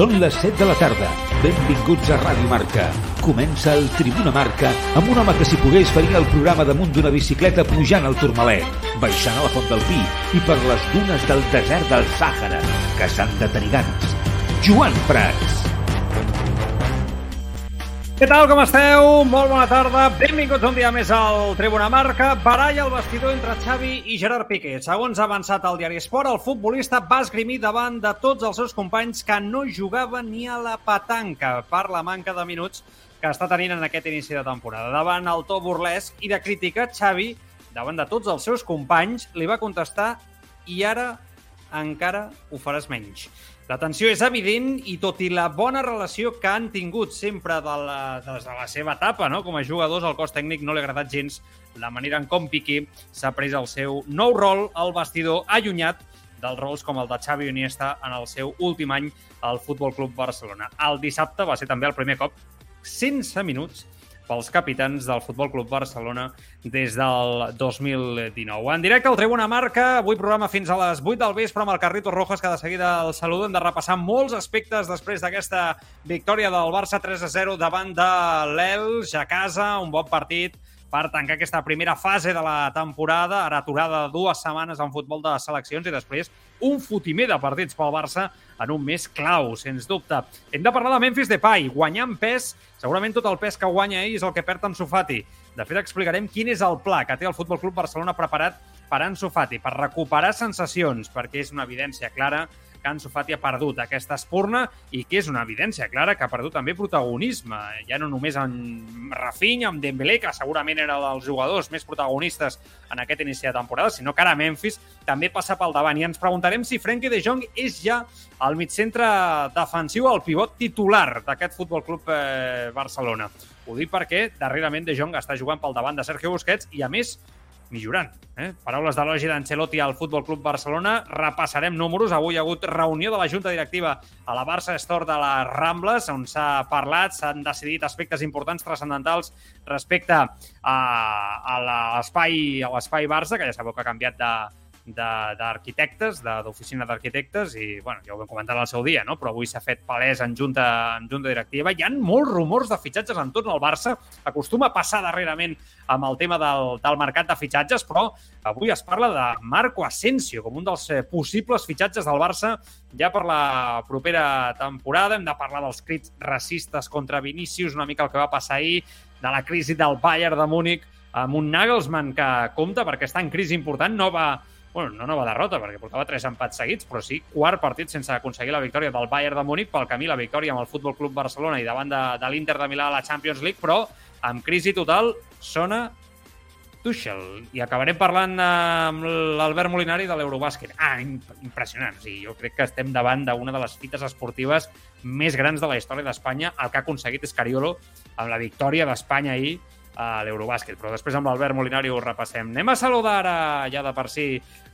Són les 7 de la tarda. Benvinguts a Ràdio Marca. Comença el Tribuna Marca amb un home que si pogués faria el programa damunt d'una bicicleta pujant al Turmalet, baixant a la Font del Pi i per les dunes del desert del Sàhara, que s'han de tenir ganes. Joan Prats. Què tal, com esteu? Molt bona tarda. Benvinguts un dia més al Tribuna Marca. Baralla el vestidor entre Xavi i Gerard Piqué. Segons ha avançat el diari Esport, el futbolista va esgrimir davant de tots els seus companys que no jugaven ni a la petanca per la manca de minuts que està tenint en aquest inici de temporada. Davant el to burlesc i de crítica, Xavi, davant de tots els seus companys, li va contestar i ara encara ho faràs menys. La tensió és evident i tot i la bona relació que han tingut sempre de la, des de la seva etapa no? com a jugadors, al cos tècnic no li ha agradat gens la manera en com Piqué s'ha pres el seu nou rol al vestidor allunyat dels rols com el de Xavi Iniesta en el seu últim any al Futbol Club Barcelona. El dissabte va ser també el primer cop sense minuts pels capitans del Futbol Club Barcelona des del 2019. En directe al Tribuna Marca, avui programa fins a les 8 del vespre amb el Carrito Rojas, que de seguida el saludo. Hem de repassar molts aspectes després d'aquesta victòria del Barça 3-0 davant de l'Elx a casa, un bon partit per tancar aquesta primera fase de la temporada, ara aturada dues setmanes en futbol de seleccions i després un fotimer de partits pel Barça en un mes clau, sens dubte. Hem de parlar de Memphis Depay, guanyant pes, segurament tot el pes que guanya ell és el que perd en Sofati. De fet, explicarem quin és el pla que té el Futbol Club Barcelona preparat per Ansu Fati, per recuperar sensacions, perquè és una evidència clara que Ansu Fati ha perdut aquesta espurna i que és una evidència clara que ha perdut també protagonisme. Ja no només en Rafinha, amb Dembélé, que segurament era dels jugadors més protagonistes en aquest inici de temporada, sinó que ara Memphis també passa pel davant. I ens preguntarem si Frenkie de Jong és ja el mitcentre defensiu, el pivot titular d'aquest Futbol Club eh, Barcelona. Ho dic perquè darrerament de Jong està jugant pel davant de Sergio Busquets i, a més, millorant. Eh? Paraules d'elogi d'Ancelotti al Futbol Club Barcelona. Repassarem números. Avui hi ha hagut reunió de la Junta Directiva a la Barça Store de les Rambles, on s'ha parlat, s'han decidit aspectes importants, transcendentals, respecte a, a l'espai Barça, que ja sabeu que ha canviat de, d'arquitectes, d'oficina d'arquitectes, i bueno, ja ho vam comentar al seu dia, no? però avui s'ha fet palès en junta, en junta directiva. Hi han molts rumors de fitxatges en tot el Barça. Acostuma a passar darrerament amb el tema del, del mercat de fitxatges, però avui es parla de Marco Asensio com un dels eh, possibles fitxatges del Barça ja per la propera temporada. Hem de parlar dels crits racistes contra Vinícius, una mica el que va passar ahir, de la crisi del Bayern de Múnich amb un Nagelsmann que compta perquè està en crisi important, no va bueno, no nova derrota, perquè portava tres empats seguits, però sí quart partit sense aconseguir la victòria del Bayern de Múnich, pel camí la victòria amb el Futbol Club Barcelona i davant de, de l'Inter de Milà a la Champions League, però amb crisi total sona Tuchel. I acabarem parlant amb l'Albert Molinari de l'Eurobàsquet. Ah, impressionant. O sigui, jo crec que estem davant d'una de les fites esportives més grans de la història d'Espanya. El que ha aconseguit Escariolo amb la victòria d'Espanya ahir a l'Eurobàsquet. Però després amb l'Albert Molinari ho repassem. Anem a saludar ara ja de per si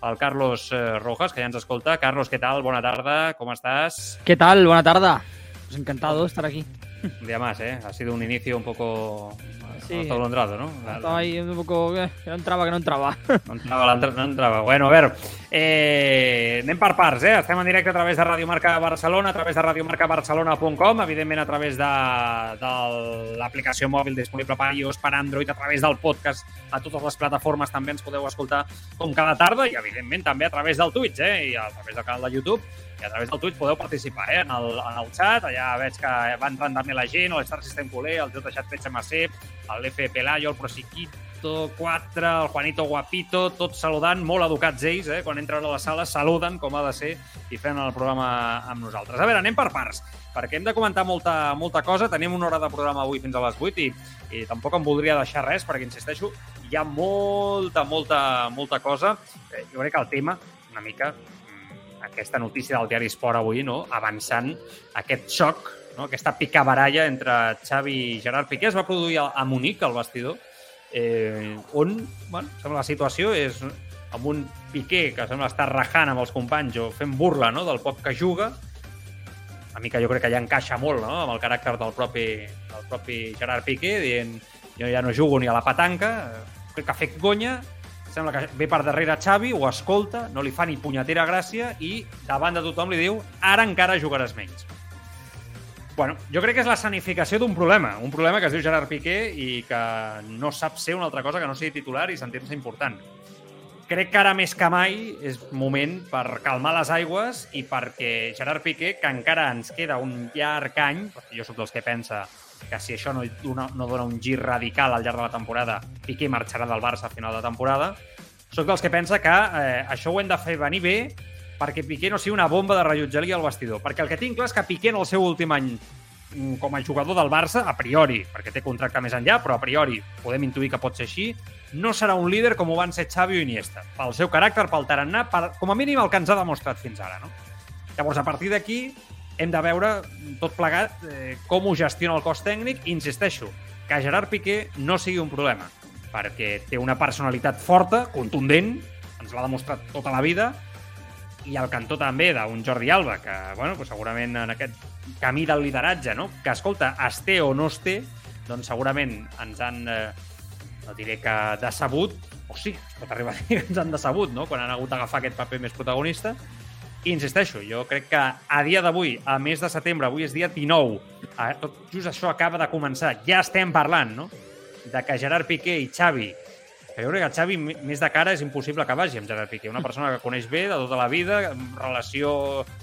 el Carlos eh, Rojas, que ja ens escolta. Carlos, què tal? Bona tarda, com estàs? ¿Qué tal? Buena tarde. Pues encantado de estar aquí. Un día más, ¿eh? Ha sido un inicio un poco Sí. atolondrado, ¿no? Estaba ahí un poco... eh, que no entraba, que no entraba. No entrava, l'altre no entrava. Bueno, a veure, eh, anem per parts, eh? Estem en directe a través de Radio Marca Barcelona, a través de radiomarcabarcelona.com, evidentment a través de, de l'aplicació mòbil disponible per iOS, per Android, a través del podcast, a totes les plataformes també ens podeu escoltar com cada tarda i, evidentment, també a través del Twitch, eh? I a través del canal de YouTube i a través del Twitch podeu participar eh? en, el, en el chat. Allà veig que va entrant també la gent, el Star System Culer, el Jota Chat PCMC, l'F Pelayo, el Prosiquito 4, el Juanito Guapito, tots saludant, molt educats ells, eh? quan entren a la sala saluden com ha de ser i fent el programa amb nosaltres. A veure, anem per parts, perquè hem de comentar molta, molta cosa. Tenim una hora de programa avui fins a les 8 i, i tampoc em voldria deixar res, perquè, insisteixo, hi ha molta, molta, molta cosa. Eh, jo crec que el tema, una mica, aquesta notícia del diari Esport avui, no? avançant aquest xoc, no? aquesta picabaralla entre Xavi i Gerard Piqué es va produir a, Munic, al vestidor, eh, on bueno, sembla la situació és amb un Piqué que sembla estar rajant amb els companys o fent burla no? del poc que juga, una mica jo crec que ja encaixa molt no? amb el caràcter del propi, del propi Gerard Piqué, dient jo ja no jugo ni a la petanca, crec que ha fet gonya, sembla que ve per darrere Xavi, ho escolta, no li fa ni punyetera gràcia i davant de tothom li diu ara encara jugaràs menys. Bueno, jo crec que és la sanificació d'un problema, un problema que es diu Gerard Piqué i que no sap ser una altra cosa que no sigui titular i sentir-se important. Crec que ara més que mai és moment per calmar les aigües i perquè Gerard Piqué, que encara ens queda un llarg any, perquè jo sóc dels que pensa que si això no, no, no dona un gir radical al llarg de la temporada, Piqué marxarà del Barça a final de temporada, sóc dels que pensa que eh, això ho hem de fer venir bé perquè Piqué no sigui una bomba de rellotgeria al vestidor. Perquè el que tinc clar és que Piqué en el seu últim any mm, com a jugador del Barça, a priori, perquè té contracte més enllà, però a priori podem intuir que pot ser així, no serà un líder com ho van ser Xavi o Iniesta. Pel seu caràcter, pel tarannà, per, com a mínim el que ens ha demostrat fins ara. No? Llavors, a partir d'aquí, hem de veure tot plegat eh, com ho gestiona el cos tècnic insisteixo, que Gerard Piqué no sigui un problema, perquè té una personalitat forta, contundent, ens l'ha demostrat tota la vida, i al cantó també d'un Jordi Alba, que bueno, pues segurament en aquest camí del lideratge, no? que escolta, es té o no es té, doncs segurament ens han, eh, no diré que decebut, o sí, es pot arribar a dir que ens han decebut, no? quan han hagut d'agafar aquest paper més protagonista, insisteixo, jo crec que a dia d'avui, a mes de setembre, avui és dia 19, eh, tot just això acaba de començar, ja estem parlant, no?, de que Gerard Piqué i Xavi que jo crec que Xavi, més de cara, és impossible que vagi amb Gerard Piqué. Una persona que coneix bé de tota la vida, relació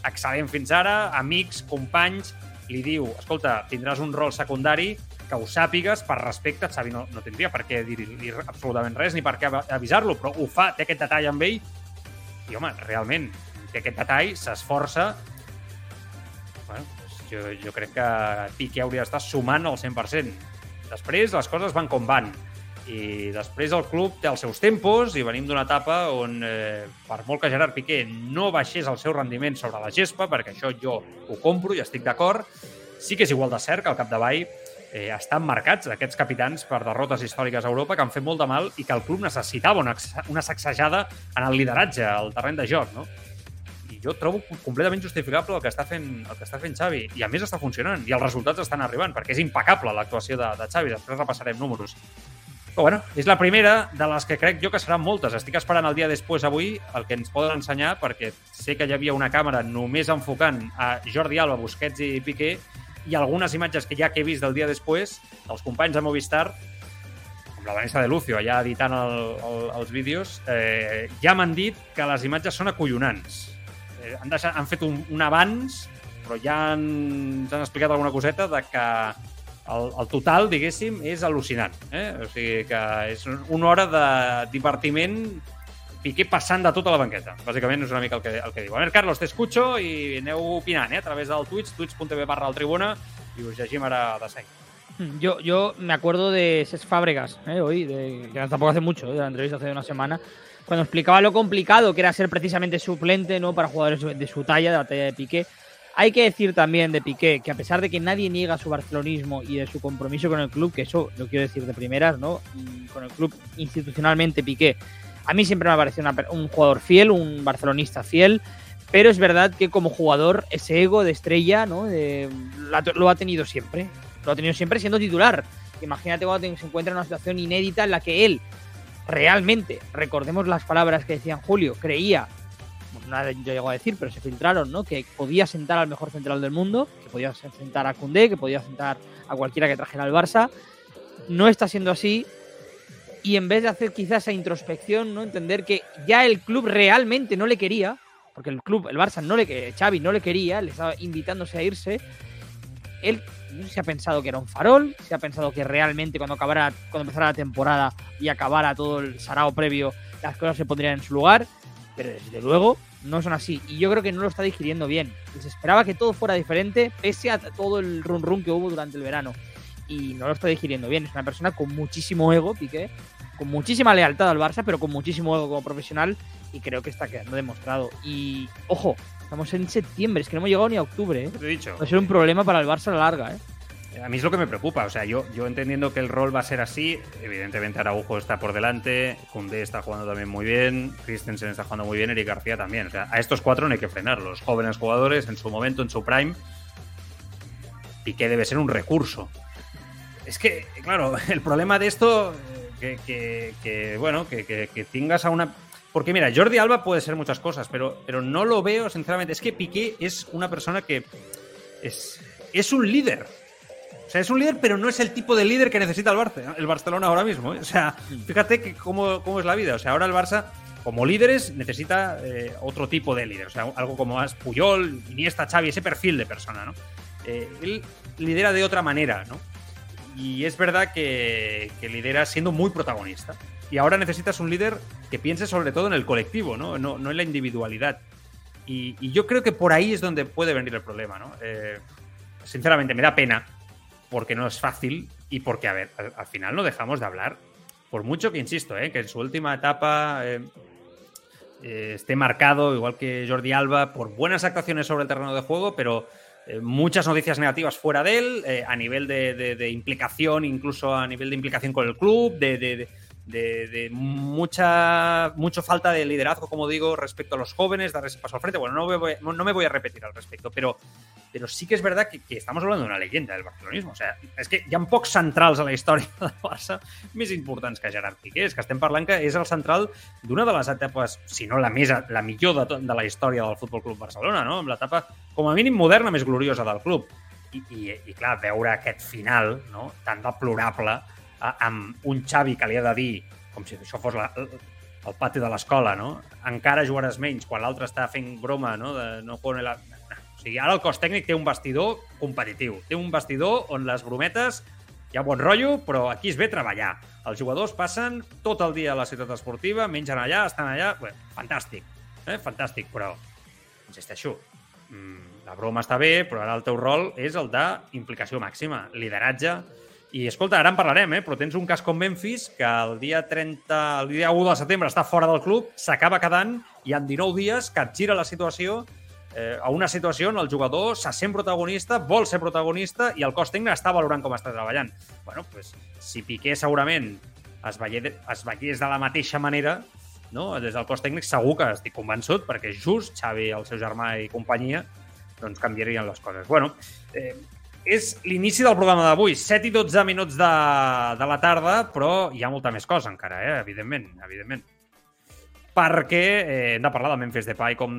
excel·lent fins ara, amics, companys, li diu, escolta, tindràs un rol secundari que ho sàpigues per respecte. Xavi no, no tindria per què dir-li absolutament res ni per què avisar-lo, però ho fa, té aquest detall amb ell i, home, realment, té aquest detall, s'esforça. Bueno, doncs jo, jo crec que Piqué hauria d'estar sumant al 100%. Després, les coses van com van i després el club té els seus tempos i venim d'una etapa on, eh, per molt que Gerard Piqué no baixés el seu rendiment sobre la gespa, perquè això jo ho compro i estic d'acord, sí que és igual de cert que al capdavall eh, estan marcats aquests capitans per derrotes històriques a Europa que han fet molt de mal i que el club necessitava una, una sacsejada en el lideratge, al terreny de joc, no? Jo trobo completament justificable el que està fent, el que està fent Xavi. I a més està funcionant. I els resultats estan arribant, perquè és impecable l'actuació de, de Xavi. Després repassarem números. Però bueno, és la primera de les que crec jo que seran moltes. Estic esperant el dia després avui el que ens poden ensenyar, perquè sé que hi havia una càmera només enfocant a Jordi Alba, Busquets i Piqué, i algunes imatges que ja que he vist del dia després, dels companys de Movistar, com la Vanessa de Lucio, allà editant el, el, els vídeos, eh, ja m'han dit que les imatges són acollonants. Eh, han, deixat, han fet un, un abans, però ja han, ens han explicat alguna coseta de que el, el total, diguéssim, és al·lucinant. Eh? O sigui que és una hora de divertiment Piqué passant de tota la banqueta. Bàsicament és una mica el que, el que diu. A veure, Carlos, te escucho i aneu opinant eh? a través del Twitch, twitch.tv barra el tribuna, i us llegim ara de seguida. Yo, yo me acuerdo de Cesc Fábregas, ¿eh? hoy, de, que tampoco hace mucho, de la entrevista hace una semana, cuando explicaba lo complicado que era ser precisamente suplente ¿no? para jugadores de su talla, de la talla de Piqué, hay que decir también de Piqué que a pesar de que nadie niega su barcelonismo y de su compromiso con el club, que eso lo quiero decir de primeras, ¿no? Con el club institucionalmente Piqué, a mí siempre me ha parecido un jugador fiel, un barcelonista fiel, pero es verdad que como jugador ese ego de estrella, ¿no? lo ha tenido siempre, lo ha tenido siempre siendo titular. Imagínate cuando se encuentra en una situación inédita en la que él realmente, recordemos las palabras que decían Julio, creía nada yo llego a decir, pero se filtraron, ¿no? Que podía sentar al mejor central del mundo, que podía sentar a Koundé, que podía sentar a cualquiera que trajera al Barça. No está siendo así. Y en vez de hacer quizás esa introspección, ¿no? Entender que ya el club realmente no le quería, porque el club, el Barça no le Xavi no le quería, le estaba invitándose a irse. Él se ha pensado que era un farol, se ha pensado que realmente cuando acabara, cuando empezara la temporada y acabara todo el sarao previo, las cosas se pondrían en su lugar. Pero desde luego no son así. Y yo creo que no lo está digiriendo bien. Se esperaba que todo fuera diferente, pese a todo el run run que hubo durante el verano. Y no lo está digiriendo bien. Es una persona con muchísimo ego, Piqué, con muchísima lealtad al Barça, pero con muchísimo ego como profesional. Y creo que está quedando demostrado. Y ojo, estamos en septiembre, es que no hemos llegado ni a octubre. ¿eh? Te he dicho. Va a ser un problema para el Barça a la larga. ¿eh? A mí es lo que me preocupa. O sea, yo, yo entendiendo que el rol va a ser así, evidentemente Araujo está por delante, Koundé está jugando también muy bien, Christensen está jugando muy bien, Eric García también. O sea, a estos cuatro no hay que frenarlos. Jóvenes jugadores en su momento, en su prime. y que debe ser un recurso. Es que, claro, el problema de esto, que, que, que bueno, que, que, tengas a una... Porque mira, Jordi Alba puede ser muchas cosas, pero, pero no lo veo, sinceramente. Es que Piqué es una persona que es es un líder. O sea, es un líder, pero no es el tipo de líder que necesita el, Barça, el Barcelona ahora mismo. ¿eh? O sea, fíjate que cómo, cómo, es la vida. O sea, ahora el Barça, como líderes, necesita eh, otro tipo de líder. O sea, algo como más Puyol, Iniesta, Xavi, ese perfil de persona, ¿no? Eh, él lidera de otra manera, ¿no? Y es verdad que, lidera siendo muy protagonista. Y ahora necesitas un líder que piense sobre todo en el colectivo, ¿no? No, no en la individualidad. Y, yo creo que por ahí es donde puede venir el problema, ¿no? Eh, sinceramente, me da pena porque no es fácil y porque, a ver, al, al final no dejamos de hablar. Por mucho que insisto, ¿eh? que en su última etapa eh, eh, esté marcado, igual que Jordi Alba, por buenas actuaciones sobre el terreno de juego, pero eh, muchas noticias negativas fuera de él, a nivel de, implicación, incluso a nivel de implicación con el club, de de, mucha mucho falta de liderazgo, como digo, respecto a los jóvenes, dar ese paso al frente. Bueno, no me voy, no, me voy a repetir al respecto, pero, però sí que és verdad que, que estamos hablando d'una leyenda del barcelonismo. O sea, és que hi ha pocs centrals a la història del Barça més importants que Gerard Piqué. És que estem parlant que és el central d'una de les etapes, si no la més, la millor de, de la història del Futbol Club Barcelona, no? amb l'etapa, com a mínim, moderna més gloriosa del club. I, i, i clar, veure aquest final no? tan deplorable amb un Xavi que li ha de dir, com si això fos la, el pati de l'escola, no? Encara jugaràs menys quan l'altre està fent broma, no? De no poner la... O sigui, ara el cos tècnic té un vestidor competitiu. Té un vestidor on les brometes hi ha bon rotllo, però aquí es ve treballar. Els jugadors passen tot el dia a la ciutat esportiva, mengen allà, estan allà... Bé, fantàstic, eh? fantàstic, però insisteixo, mmm, la broma està bé, però ara el teu rol és el d'implicació màxima, lideratge, i escolta, ara en parlarem, eh? però tens un cas com Memphis que el dia 30, el dia 1 de setembre està fora del club, s'acaba quedant i en 19 dies capgira la situació eh, a una situació on el jugador se sent protagonista, vol ser protagonista i el cos tècnic està valorant com està treballant. bueno, pues, si Piqué segurament es veiés, es veiés de la mateixa manera, no? des del cos tècnic segur que estic convençut, perquè just Xavi, el seu germà i companyia, doncs canviarien les coses. Bueno, eh, és l'inici del programa d'avui, 7 i 12 minuts de, de la tarda, però hi ha molta més cosa encara, eh? evidentment, evidentment. Perquè eh, hem de parlar del Memphis Depay, com,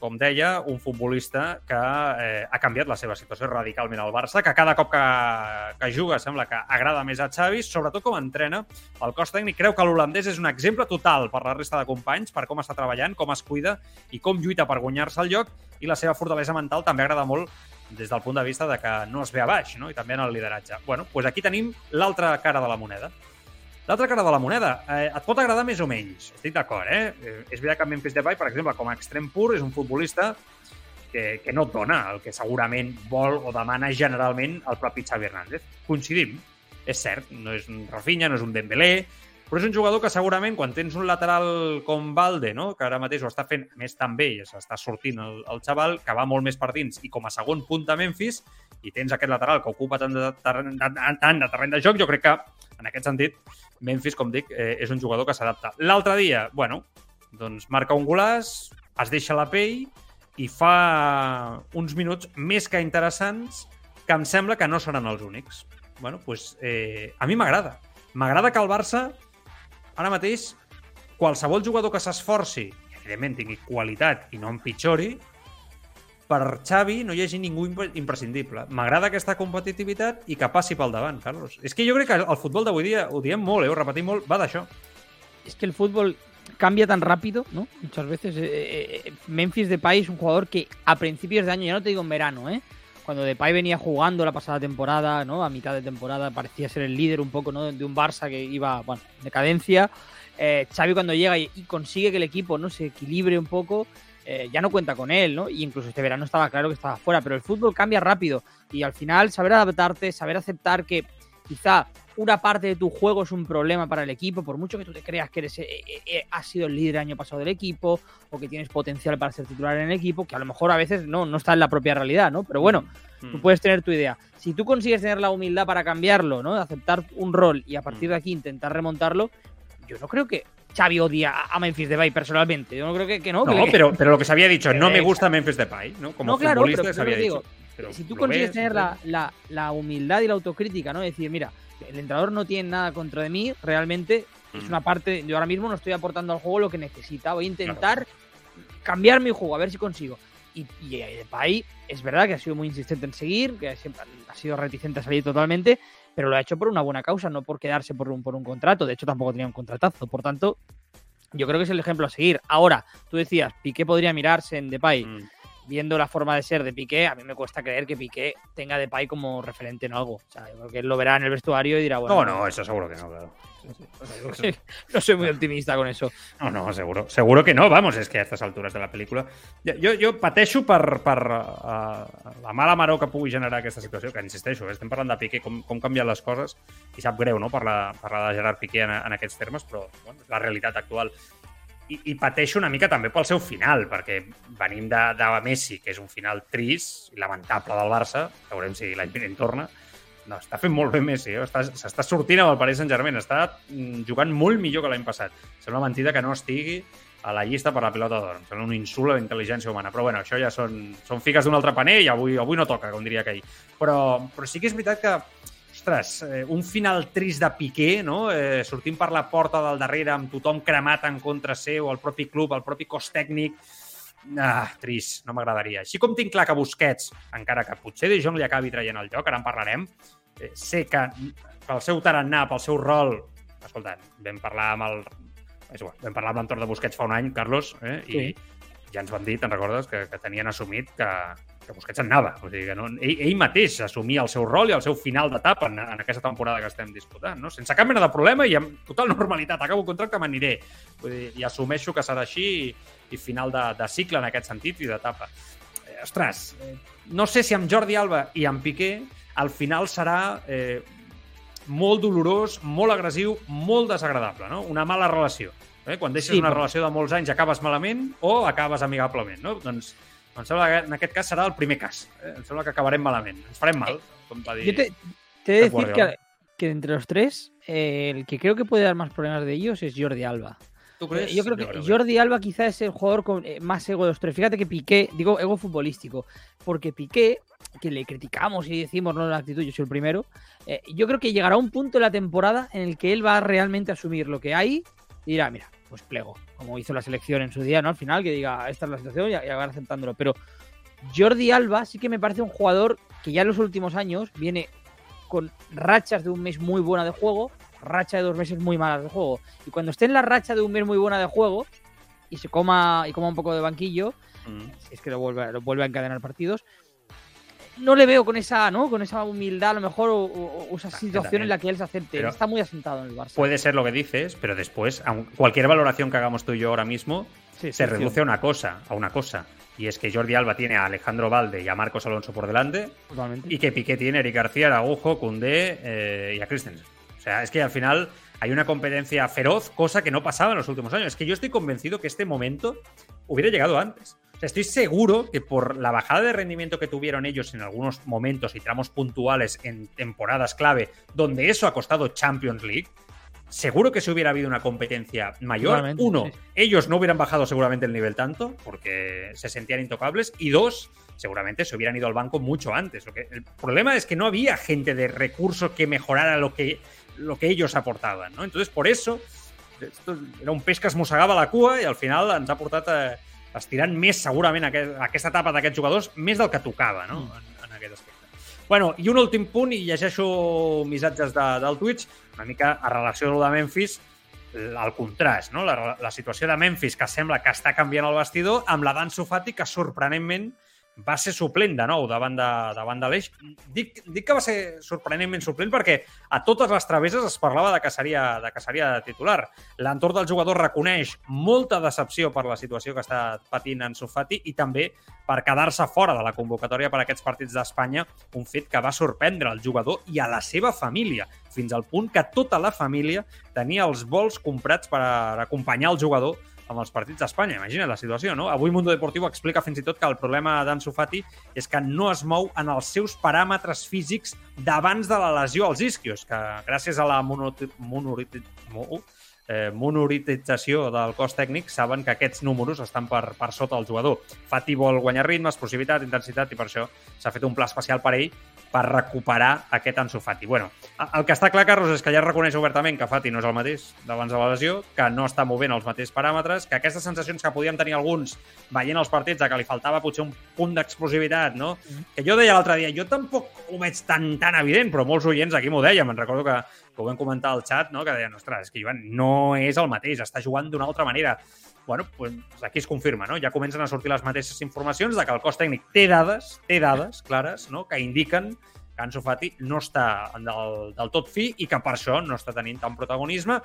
com deia, un futbolista que eh, ha canviat la seva situació radicalment al Barça, que cada cop que, que juga sembla que agrada més a Xavi, sobretot com entrena. El cos tècnic creu que l'holandès és un exemple total per la resta de companys, per com està treballant, com es cuida i com lluita per guanyar-se el lloc, i la seva fortalesa mental també agrada molt des del punt de vista de que no es ve a baix, no? i també en el lideratge. bueno, doncs aquí tenim l'altra cara de la moneda. L'altra cara de la moneda, eh, et pot agradar més o menys, estic d'acord, eh? eh? És veritat que Memphis Depay, per exemple, com a extrem pur, és un futbolista que, que no et dona el que segurament vol o demana generalment el propi Xavi Hernández. Coincidim, és cert, no és un Rafinha, no és un Dembélé, però és un jugador que segurament quan tens un lateral com Valde, no? que ara mateix ho està fent més tan bé i s'està sortint el, el xaval, que va molt més per dins i com a segon punt de Memphis, i tens aquest lateral que ocupa tant de, terreny, tant de terreny de joc, jo crec que en aquest sentit Memphis, com dic, eh, és un jugador que s'adapta. L'altre dia, bueno, doncs marca un golàs, es deixa la pell i fa uns minuts més que interessants que em sembla que no seran els únics. Bueno, doncs, eh, a mi m'agrada. M'agrada que el Barça ara mateix, qualsevol jugador que s'esforci, i evidentment tingui qualitat i no empitjori, per Xavi no hi hagi ningú imprescindible. M'agrada aquesta competitivitat i que passi pel davant, Carlos. És que jo crec que el futbol d'avui dia, ho diem molt, eh, ho repetim molt, va d'això. És que el futbol cambia tan rápido, ¿no? Muchas veces. Eh, eh, Memphis Depay es un jugador que a principios de año, ya no te digo en verano, ¿eh? Cuando Depay venía jugando la pasada temporada, ¿no? A mitad de temporada parecía ser el líder un poco, ¿no? De un Barça que iba, bueno, decadencia. Eh, Xavi cuando llega y, consigue que el equipo, ¿no? Se equilibre un poco, eh, ya no cuenta con él, ¿no? Y incluso este verano estaba claro que estaba fuera, pero el fútbol cambia rápido y al final saber adaptarte, saber aceptar que quizá una parte de tu juego es un problema para el equipo, por mucho que tú te creas que eres, eh, eh, has sido el líder el año pasado del equipo o que tienes potencial para ser titular en el equipo, que a lo mejor a veces no, no está en la propia realidad, ¿no? Pero bueno, mm. tú puedes tener tu idea. Si tú consigues tener la humildad para cambiarlo, ¿no? De aceptar un rol y a partir de aquí intentar remontarlo, yo no creo que Xavi odia a Memphis Depay personalmente. Yo no creo que, que no. No, que, pero, pero lo que se había dicho, no me gusta Memphis Depay, ¿no? Como no, claro, futbolista pero, se había digo, dicho. Pero si tú consigues ves, tener la, la, la humildad y la autocrítica, ¿no? Decir, mira, el entrenador no tiene nada contra de mí, realmente es Mm. una parte, yo ahora mismo no estoy aportando al juego lo que necesita, voy a intentar cambiar mi juego, a ver si consigo. Y, y Depay es verdad que ha sido muy insistente en seguir, que siempre ha sido reticente a salir totalmente, pero lo ha hecho por una buena causa, no por quedarse por un, por un contrato. De hecho, tampoco tenía un contratazo. Por tanto, yo creo que es el ejemplo a seguir. Ahora, tú decías, Piqué podría mirarse en Depay. Mm. Viendo la forma de ser de Piqué, a mí me cuesta creer que Piqué tenga Depay como referente en algo. O sea, yo creo que él lo verá en el vestuario y dirá, bueno. No, no, eso seguro que no, claro. no soy muy optimista con eso. No, no, seguro. Seguro que no, vamos, és que a aquestes altures de la pel·lícula... Jo, jo pateixo per, per uh, la mala maró que pugui generar aquesta situació, que insisteixo, estem parlant de Piqué, com, com canvien les coses, i sap greu, no?, parlar, parlar de Gerard Piqué en, en aquests termes, però bueno, la realitat actual. I, I pateixo una mica també pel seu final, perquè venim de, de Messi, que és un final trist i lamentable del Barça, veurem si l'any vinent torna, no, està fent molt bé Messi, eh? s'està sortint amb el Paris Saint-Germain, està mm, jugant molt millor que l'any passat. Sembla mentida que no estigui a la llista per la pilota d'or. Em sembla un insult a la intel·ligència humana. Però bueno, això ja són, són fiques d'un altre paner i avui, avui no toca, com diria aquell. Però, però sí que és veritat que ostres, eh, un final trist de Piqué, no? Eh, sortint per la porta del darrere amb tothom cremat en contra seu, el propi club, el propi cos tècnic, Ah, trist, no m'agradaria. Així com tinc clar que Busquets, encara que potser De Jong li acabi traient el joc, ara en parlarem, eh, sé que pel seu tarannà, pel seu rol... Escolta, vam parlar amb el... És igual, vam parlar amb l'entorn de Busquets fa un any, Carlos, eh, i sí. ja ens van dir, te'n recordes, que, que tenien assumit que, que Busquets en anava. O sigui, que no, ell, ell mateix assumia el seu rol i el seu final d'etapa en, en aquesta temporada que estem disputant, no? sense cap mena de problema i amb total normalitat. Acabo el contracte, m'aniré. I assumeixo que serà així i, i final de, de cicle en aquest sentit i d'etapa. Eh, ostres, eh, no sé si amb Jordi Alba i amb Piqué al final serà eh, molt dolorós, molt agressiu, molt desagradable, no? Una mala relació. Eh? Quan deixes sí, una però... relació de molts anys acabes malament o acabes amigablement, no? Doncs em sembla que en aquest cas serà el primer cas. Eh? Em sembla que acabarem malament. Ens farem mal, com va dir. Yo te, te he de decir que, que entre los tres, eh, el que creo que puede dar más problemas de ellos es Jordi Alba. Yo creo que Jordi Alba quizá es el jugador con eh, más ego de los tres. Fíjate que Piqué, digo ego futbolístico, porque Piqué, que le criticamos y decimos no la actitud, yo soy el primero, eh, yo creo que llegará un punto en la temporada en el que él va a realmente asumir lo que hay y dirá, mira, pues plego, como hizo la selección en su día, ¿no? Al final, que diga, esta es la situación y, y acabar aceptándolo. Pero Jordi Alba sí que me parece un jugador que ya en los últimos años viene con rachas de un mes muy buena de juego, racha de dos meses muy malas de juego. Y cuando esté en la racha de un mes muy buena de juego y se coma y coma un poco de banquillo, mm. si es que lo vuelve, lo vuelve a encadenar partidos, no le veo con esa, ¿no? Con esa humildad, a lo mejor, o, o, esa situación en la que él se acepte. Está muy asentado en el Barça. Puede ser lo que dices, pero después, cualquier valoración que hagamos tú y yo ahora mismo, se reduce a una cosa, a una cosa. Y es que Jordi Alba tiene a Alejandro Valde y a Marcos Alonso por delante. Y que Piqué tiene a Eric García, Araujo, Cundé eh, y a Christensen. O sea, es que al final hay una competencia feroz, cosa que no pasaba en los últimos años. Es que yo estoy convencido que este momento hubiera llegado antes. Estoy seguro que por la bajada de rendimiento que tuvieron ellos en algunos momentos y tramos puntuales en temporadas clave, donde eso ha costado Champions League, seguro que si hubiera habido una competencia mayor, uno, ellos no hubieran bajado seguramente el nivel tanto, porque se sentían intocables, y dos, seguramente se hubieran ido al banco mucho antes. el problema es que no había gente de recursos que mejorara lo que lo que ellos aportaven, no? Entonces, por eso, esto era un mossegava la cua i al final ens ha portat a, estirant més segurament aquest, aquesta etapa d'aquests jugadors més del que tocava no? Mm. en, en aquest aspecte. Bueno, i un últim punt, i llegeixo missatges de, del Twitch, una mica a relació de Memphis, el contrast, no? la, la situació de Memphis que sembla que està canviant el vestidor amb la d'Ansu Fati que sorprenentment va ser suplent de nou davant de, davant de l'Eix. Dic, dic que va ser sorprenentment suplent perquè a totes les traveses es parlava de que seria, de, que seria titular. L'entorn del jugador reconeix molta decepció per la situació que està patint en Sofati i també per quedar-se fora de la convocatòria per aquests partits d'Espanya, un fet que va sorprendre el jugador i a la seva família, fins al punt que tota la família tenia els vols comprats per acompanyar el jugador amb els partits d'Espanya. Imagina't la situació, no? Avui Mundo Deportivo explica fins i tot que el problema d'Ansu Fati és que no es mou en els seus paràmetres físics d'abans de la lesió als isquios, que gràcies a la eh, monorització del cos tècnic saben que aquests números estan per, per sota del jugador. Fati vol guanyar ritme, explosivitat, intensitat i per això s'ha fet un pla especial per ell per recuperar aquest Ansu Fati. Bueno, el que està clar, Carlos, és que ja reconeix obertament que Fati no és el mateix d'abans de la lesió, que no està movent els mateixos paràmetres, que aquestes sensacions que podíem tenir alguns veient els partits, de que li faltava potser un punt d'explosivitat, no? Que jo deia l'altre dia, jo tampoc ho veig tan, tan evident, però molts oients aquí m'ho deien, me'n recordo que, que ho vam comentar al xat, no? que deien, ostres, és que Joan no és el mateix, està jugant d'una altra manera bueno, pues aquí es confirma, no? Ja comencen a sortir les mateixes informacions de que el cos tècnic té dades, té dades clares, no? que indiquen que Ansu Fati no està del, del tot fi i que per això no està tenint tant protagonisme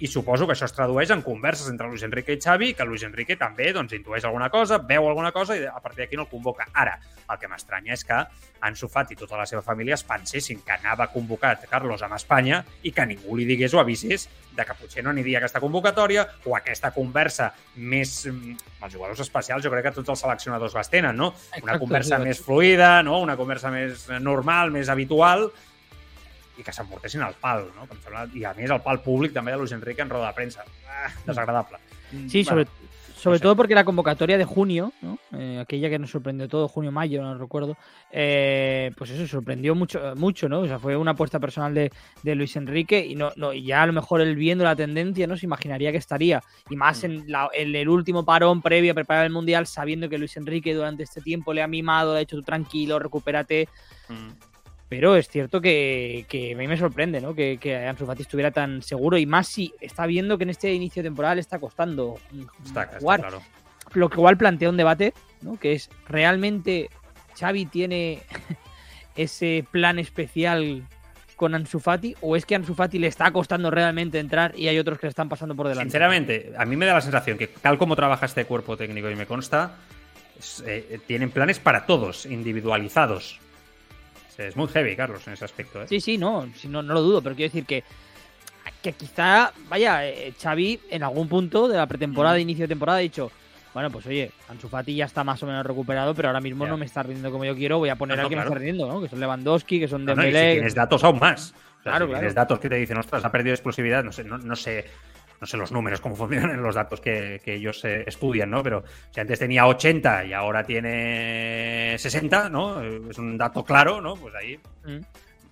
i suposo que això es tradueix en converses entre Luis Enrique i Xavi, que Luis Enrique també doncs, intueix alguna cosa, veu alguna cosa i a partir d'aquí no el convoca. Ara, el que m'estranya és que Ansu Fati i tota la seva família es pensessin que anava convocat Carlos amb Espanya i que ningú li digués o avisés de que potser no aniria aquesta convocatòria o aquesta conversa més... Mm, els jugadors especials jo crec que tots els seleccionadors les tenen, no? Una conversa més fluida, no? una conversa més normal, més habitual, i que s'emportessin al pal, no? em sembla, I a més el pal públic també de Luis Enrique en roda de premsa. Ah, desagradable. Sí, sobre, sobre todo porque la convocatoria de junio, ¿no? eh, aquella que nos sorprendió todo, junio-mayo, no recuerdo, eh, pues eso sorprendió mucho, mucho, ¿no? O sea, fue una apuesta personal de, de Luis Enrique y no, no, y ya a lo mejor él viendo la tendencia, ¿no? Se imaginaría que estaría. Y más mm. en, la, en, el último parón previo a preparar el Mundial, sabiendo que Luis Enrique durante este tiempo le ha mimado, le ha dicho tú tranquilo, recupérate. Mm pero es cierto que, que, a mí me sorprende ¿no? que, que Ansu Fati estuviera tan seguro y más si está viendo que en este inicio le está costando está, jugar. Está claro. Lo que igual plantea un debate, ¿no? que es, ¿realmente Xavi tiene ese plan especial con Ansu Fati o es que Ansu Fati le está costando realmente entrar y hay otros que le están pasando por delante? Sinceramente, a mí me da la sensación que tal como trabaja este cuerpo técnico y me consta, eh, tienen planes para todos, individualizados. Es muy heavy, Carlos, en ese aspecto. ¿eh? Sí, sí, no, no, no lo dudo, pero quiero decir que, que quizá, vaya, eh, Xavi en algún punto de la pretemporada, mm. inicio de temporada, ha dicho, bueno, pues oye, Ansu Fati ya está más o menos recuperado, pero ahora mismo no me está rindiendo como yo quiero, voy a poner a que me está rindiendo, ¿no? Que son Lewandowski, que son Dembélé... No, si tienes datos aún más. claro, si tienes datos que te dicen, ostras, ha perdido explosividad, no sé, no, no sé no sé los números, cómo funcionan los datos que, ellos eh, estudian, ¿no? Pero si antes tenía 80 y ahora tiene 60, ¿no? Es un dato claro, ¿no? Pues ahí mm.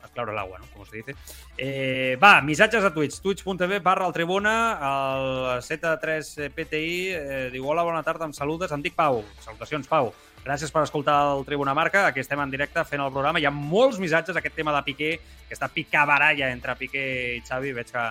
más claro el agua, ¿no? Como se dice. Eh, va, missatges a Twitch, twitch.tv barra el Tribuna, el Z3PTI, eh, diu, hola, bona tarda, em saludes, em dic Pau. Salutacions, Pau. Gràcies per escoltar el Tribuna Marca. Aquí estem en directe fent el programa. Hi ha molts missatges, aquest tema de Piqué, aquesta picabaralla entre Piqué i Xavi. Veig que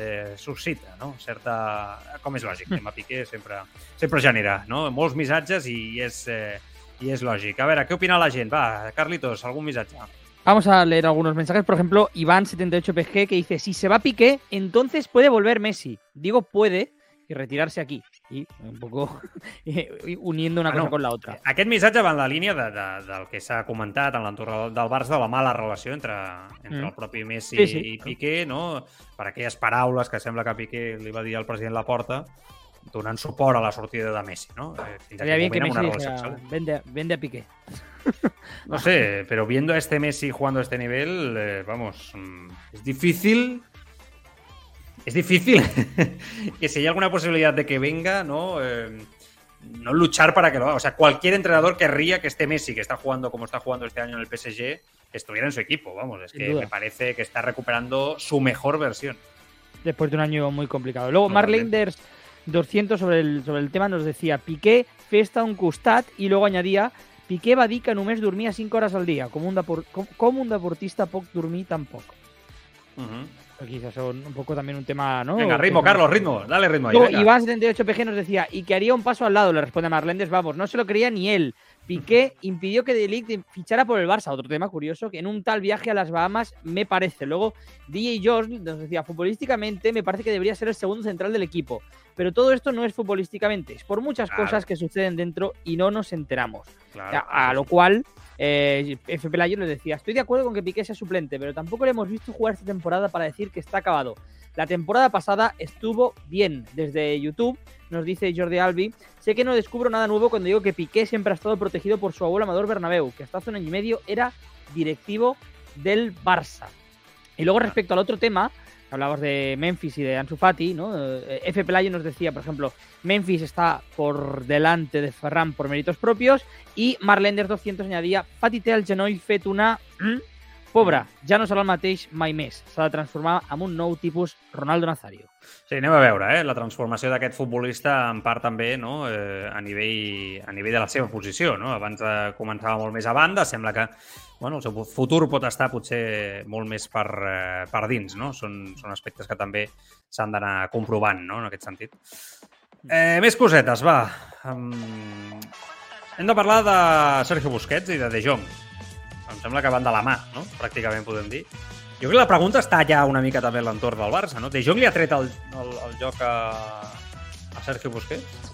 eh, suscita no? certa... Com és lògic, tema Piqué sempre, sempre genera no? molts missatges i és, eh, i és lògic. A veure, què opina la gent? Va, Carlitos, algun missatge? Vamos a leer algunos mensajes. Por ejemplo, Iván78PG que dice: Si se va Piqué, entonces puede volver Messi. Digo puede y retirarse aquí. I un poco uniendo una ah, cosa no. con la otra. Aquest missatge va en la línia de, de, del que s'ha comentat en l'entorn del Barça, de la mala relació entre, entre mm. el propi Messi sí, sí. i Piqué, no? per aquelles paraules que sembla que Piqué li va dir al president Laporta donant suport a la sortida de Messi, ¿no? Eh, Estaría bien que Messi dijera, vende, vende a Piqué. No sé, pero viendo a este Messi jugando a este nivel, eh, vamos, mm, es difícil es difícil que si hay alguna posibilidad de que venga, ¿no? Eh, no luchar para que lo haga. O sea, cualquier entrenador querría que este Messi, que está jugando como está jugando este año en el PSG, estuviera en su equipo. Vamos, es que me parece que está recuperando su mejor versión. Después de un año muy complicado. Luego, Marlenders 200 sobre el, sobre el tema nos decía Piqué festa un costat y luego añadía Piqué va dir que només dormia 5 horas al día. Como un, como un deportista poc dormir tampoco. Uh quizás son un poco también un tema, ¿no? Venga, ritmo, Carlos, ritmo, dale ritmo ahí. Iván78PG nos decía, y que haría un paso al lado, le responde Marlendes, vamos, no se lo creía ni él. Piqué impidió que Delict fichara por el Barça. Otro tema curioso, que en un tal viaje a las Bahamas me parece. Luego, DJ George nos decía, futbolísticamente me parece que debería ser el segundo central del equipo. Pero todo esto no es futbolísticamente, es por muchas cosas que suceden dentro y no nos enteramos. a, lo cual, eh, F. Pelayo les decía, estoy de acuerdo con que Piqué sea suplente, pero tampoco le hemos visto jugar esta temporada para decir que está acabado. La temporada pasada estuvo bien. Desde YouTube nos dice Jordi Albi, sé que no descubro nada nuevo cuando digo que Piqué siempre ha estado protegido por su abuelo Amador Bernabéu, que hasta hace un año y medio era directivo del Barça. Y luego respecto al otro tema, hablabas de Memphis y de Ansu Fati, ¿no? Eh, F. Pelayo nos decía, por ejemplo, Memphis está por delante de Ferran por méritos propios y Marlenders 200 añadía Fati té el genoll fet una... Pobre, ja no serà el mateix mai més. S'ha de transformar en un nou tipus Ronaldo Nazario. Sí, anem a veure, eh? la transformació d'aquest futbolista en part també no? eh, a, nivell, a nivell de la seva posició. No? Abans de començava molt més a banda, sembla que bueno, el seu futur pot estar potser molt més per, eh, per dins. No? Són, són aspectes que també s'han d'anar comprovant no? en aquest sentit. Eh, més cosetes, va. Um, hem de parlar de Sergio Busquets i de De Jong em sembla que van de la mà, no? Pràcticament podem dir. Jo crec que la pregunta està ja una mica també a l'entorn del Barça, no? De Jong li ha tret el, el, el joc a, a Sergio Busquets?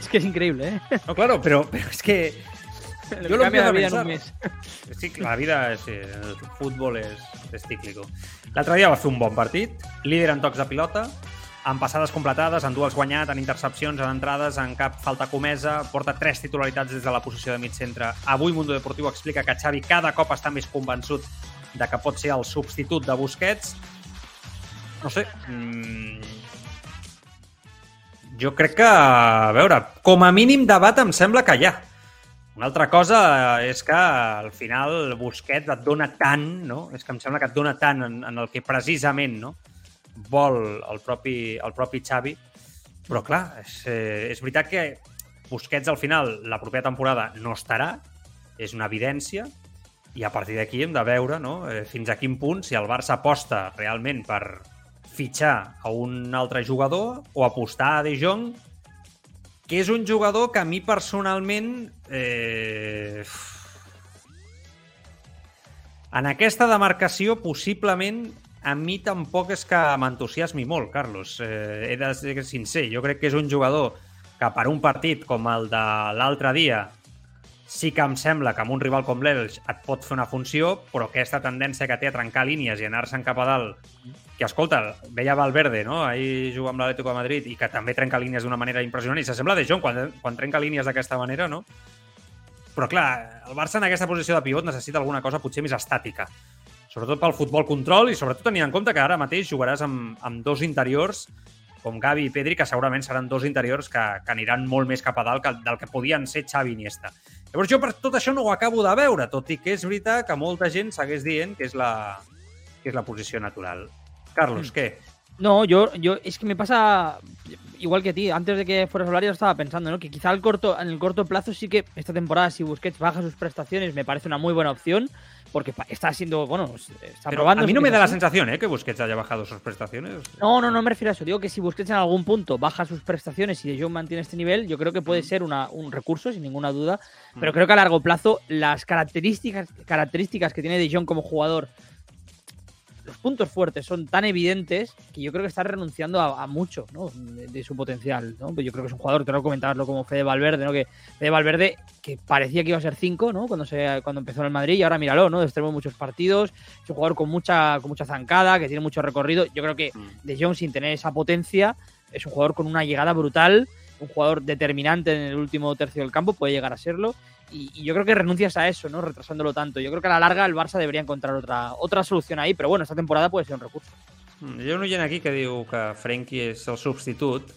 és que és increïble, eh? No, claro, però, però és que... Jo lo empiezo a pensar. Sí, la vida, sí, el futbol és, és cíclico. L'altre dia va fer un bon partit, líder en tocs de pilota, en passades completades, en duels guanyat, en intercepcions, en entrades, en cap falta comesa, porta tres titularitats des de la posició de mig centre. Avui Mundo Deportiu explica que Xavi cada cop està més convençut de que pot ser el substitut de Busquets. No sé, mmm... jo crec que, a veure, com a mínim debat em sembla que hi ha. Una altra cosa és que al final Busquets et dona tant, no? És que em sembla que et dona tant en, en el que precisament, no? Vol el propi, el propi Xavi, però clar, és, eh, és veritat que Busquets al final la propera temporada no estarà, és una evidència, i a partir d'aquí hem de veure no? eh, fins a quin punt si el Barça aposta realment per fitxar a un altre jugador o apostar a De Jong, que és un jugador que a mi personalment eh, en aquesta demarcació possiblement a mi tampoc és que m'entusiasmi molt, Carlos. Eh, he de ser sincer. Jo crec que és un jugador que per un partit com el de l'altre dia sí que em sembla que amb un rival com l'Elx et pot fer una funció, però aquesta tendència que té a trencar línies i anar-se'n cap a dalt, que, escolta, veia Valverde, no? Ahir juga amb l'Atlético de Madrid i que també trenca línies d'una manera impressionant i s'assembla de Jong quan, quan trenca línies d'aquesta manera, no? Però clar, el Barça en aquesta posició de pivot necessita alguna cosa potser més estàtica sobretot pel futbol control i sobretot tenint en compte que ara mateix jugaràs amb, amb dos interiors com Gavi i Pedri, que segurament seran dos interiors que, que aniran molt més cap a dalt que, del que podien ser Xavi i Iniesta. Llavors jo per tot això no ho acabo de veure, tot i que és veritat que molta gent segueix dient que és la, que és la posició natural. Carlos, mm. què? No, yo, yo, es que me pasa igual que a ti. Antes de que fueras a hablar, yo estaba pensando, ¿no? Que quizá el corto, en el corto plazo sí que esta temporada, si Busquets baja sus prestaciones, me parece una muy buena opción porque está siendo, bueno, está probando. A mí no me da la sensación, ¿eh? Que Busquets haya bajado sus prestaciones. No, no, no me refiero a eso. Digo que si Busquets en algún punto baja sus prestaciones y De Jong mantiene este nivel, yo creo que puede mm. ser una, un recurso, sin ninguna duda. Pero mm. creo que a largo plazo, las características, características que tiene De Jong como jugador los puntos fuertes son tan evidentes que yo creo que está renunciando a, mucho ¿no? de, su potencial. ¿no? Pues yo creo que es un jugador, tengo que comentarlo como Fede Valverde, ¿no? que Fede Valverde que parecía que iba a ser 5 ¿no? cuando, se, cuando empezó en el Madrid y ahora míralo, ¿no? extremo muchos partidos, es un jugador con mucha, con mucha zancada, que tiene mucho recorrido. Yo creo que mm. De Jong sin tener esa potencia es un jugador con una llegada brutal, un jugador determinante en el último tercio del campo, puede llegar a serlo y, yo creo que renuncias a eso, ¿no? Retrasándolo tanto. Yo creo que a la larga el Barça debería encontrar otra, otra solución ahí, pero bueno, esta temporada puede ser un recurso. Mm, Hi ha un oient aquí que diu que Frenkie és el substitut,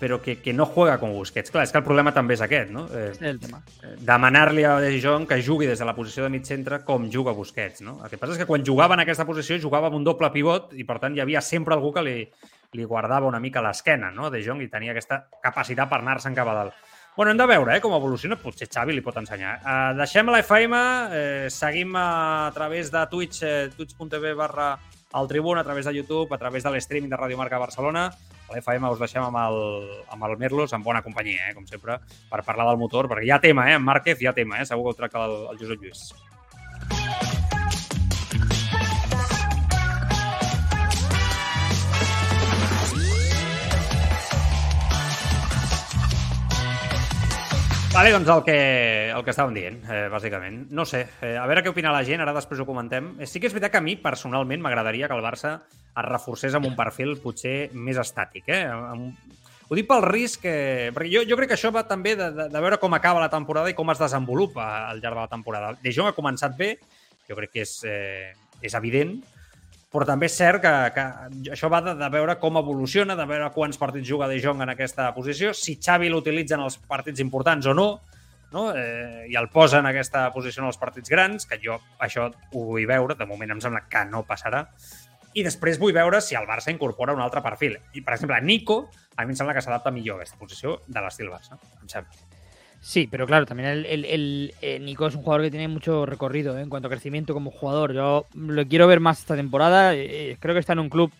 però que, que no juega con Busquets. Clar, és que el problema també és aquest, no? Eh, és el tema. Eh, Demanar-li a De Jong que jugui des de la posició de mig centre com juga Busquets, no? El que passa és que quan jugava en aquesta posició jugava amb un doble pivot i, per tant, hi havia sempre algú que li, li guardava una mica l'esquena, no? De Jong i tenia aquesta capacitat per anar-se'n cap a dalt. Bueno, hem de veure eh, com evoluciona. Potser Xavi li pot ensenyar. Uh, deixem la FM, eh, seguim a través de Twitch, eh, twitch.tv barra el Tribuna, a través de YouTube, a través de l'streaming de Radio Marca Barcelona. A l'FM us deixem amb el, amb el Merlos, en bona companyia, eh, com sempre, per parlar del motor, perquè hi ha tema, eh? En Márquez hi ha tema, eh? Segur que ho tracta el, el Josep Lluís. Vale, doncs el que, el que estàvem dient, eh, bàsicament. No sé, eh, a veure què opina la gent, ara després ho comentem. Sí que és veritat que a mi, personalment, m'agradaria que el Barça es reforcés amb un perfil potser més estàtic. Eh? Amb... Ho dic pel risc, que... perquè jo, jo crec que això va també de, de, de veure com acaba la temporada i com es desenvolupa al llarg de la temporada. De Jong ha començat bé, jo crec que és, eh, és evident, però també és cert que, que això va de, de veure com evoluciona, de veure quants partits juga De Jong en aquesta posició, si Xavi l'utilitza en els partits importants o no, no? eh, i el posa en aquesta posició en els partits grans, que jo això ho vull veure, de moment em sembla que no passarà, i després vull veure si el Barça incorpora un altre perfil. I, per exemple, Nico, a mi em sembla que s'adapta millor a aquesta posició de l'estil Barça, em sembla. Sí, pero claro, también el, el, el eh, Nico es un jugador que tiene mucho recorrido ¿eh? en cuanto a crecimiento como jugador. Yo lo quiero ver más esta temporada. Eh, creo que está en un club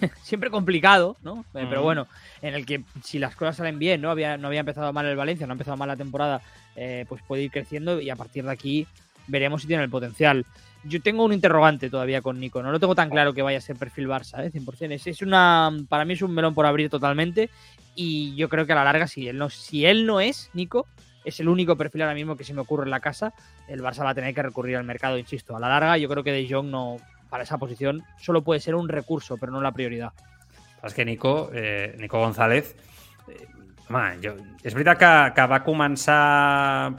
siempre complicado, ¿no? Eh, pero bueno, en el que si las cosas salen bien, ¿no? Había, no había empezado mal el Valencia, no ha empezado mal la temporada, eh, pues puede ir creciendo y a partir de aquí veremos si tiene el potencial. Yo tengo un interrogante todavía con Nico, no lo tengo tan claro que vaya a ser perfil Barça, ¿eh? 100%. Es, es una, para mí es un melón por abrir totalmente y yo creo que a la larga, si él no, si él no es Nico, es el único perfil ahora mismo que se me ocurre en la casa, el Barça va a tener que recurrir al mercado, insisto. A la larga, yo creo que De Jong no, para esa posición solo puede ser un recurso, pero no la prioridad. És que Nico, eh, Nico González, eh, home, jo, és veritat que, que va començar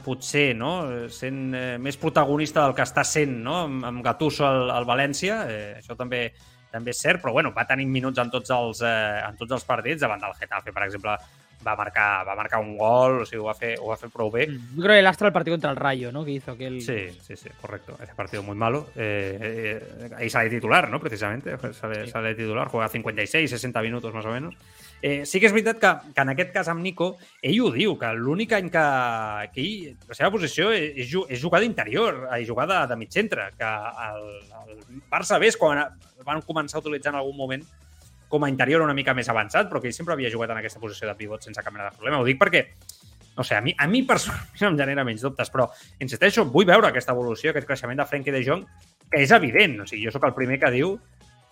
potser no? sent eh, més protagonista del que està sent no? amb, amb Gattuso al, al València, eh, això també també és cert, però bueno, va tenir minuts en tots els, eh, en tots els partits, davant del Getafe, per exemple, va marcar, va marcar un gol, o sigui, ho va fer, ho va fer prou bé. Yo creo que el Astra el partido contra el Rayo, ¿no? Que hizo aquel... Sí, sí, sí, correcto. Ese partido muy malo. Eh, eh, ahí sale titular, ¿no? Precisamente. Sale, Sí. sale titular, juega 56, 60 minutos más o menos. Eh, sí que és veritat que, que en aquest cas amb Nico, ell ho diu, que l'únic any que, que ell, la seva posició és, és jugar d'interior, és jugar de, de mig centre, que el, el Barça és quan van començar a utilitzar en algun moment com a interior una mica més avançat, però que ell sempre havia jugat en aquesta posició de pivot sense cap mena de problema. Ho dic perquè, no sé, a mi, a mi personalment em genera menys dubtes, però insisteixo, vull veure aquesta evolució, aquest creixement de Frenkie de Jong, que és evident. O sigui, jo sóc el primer que diu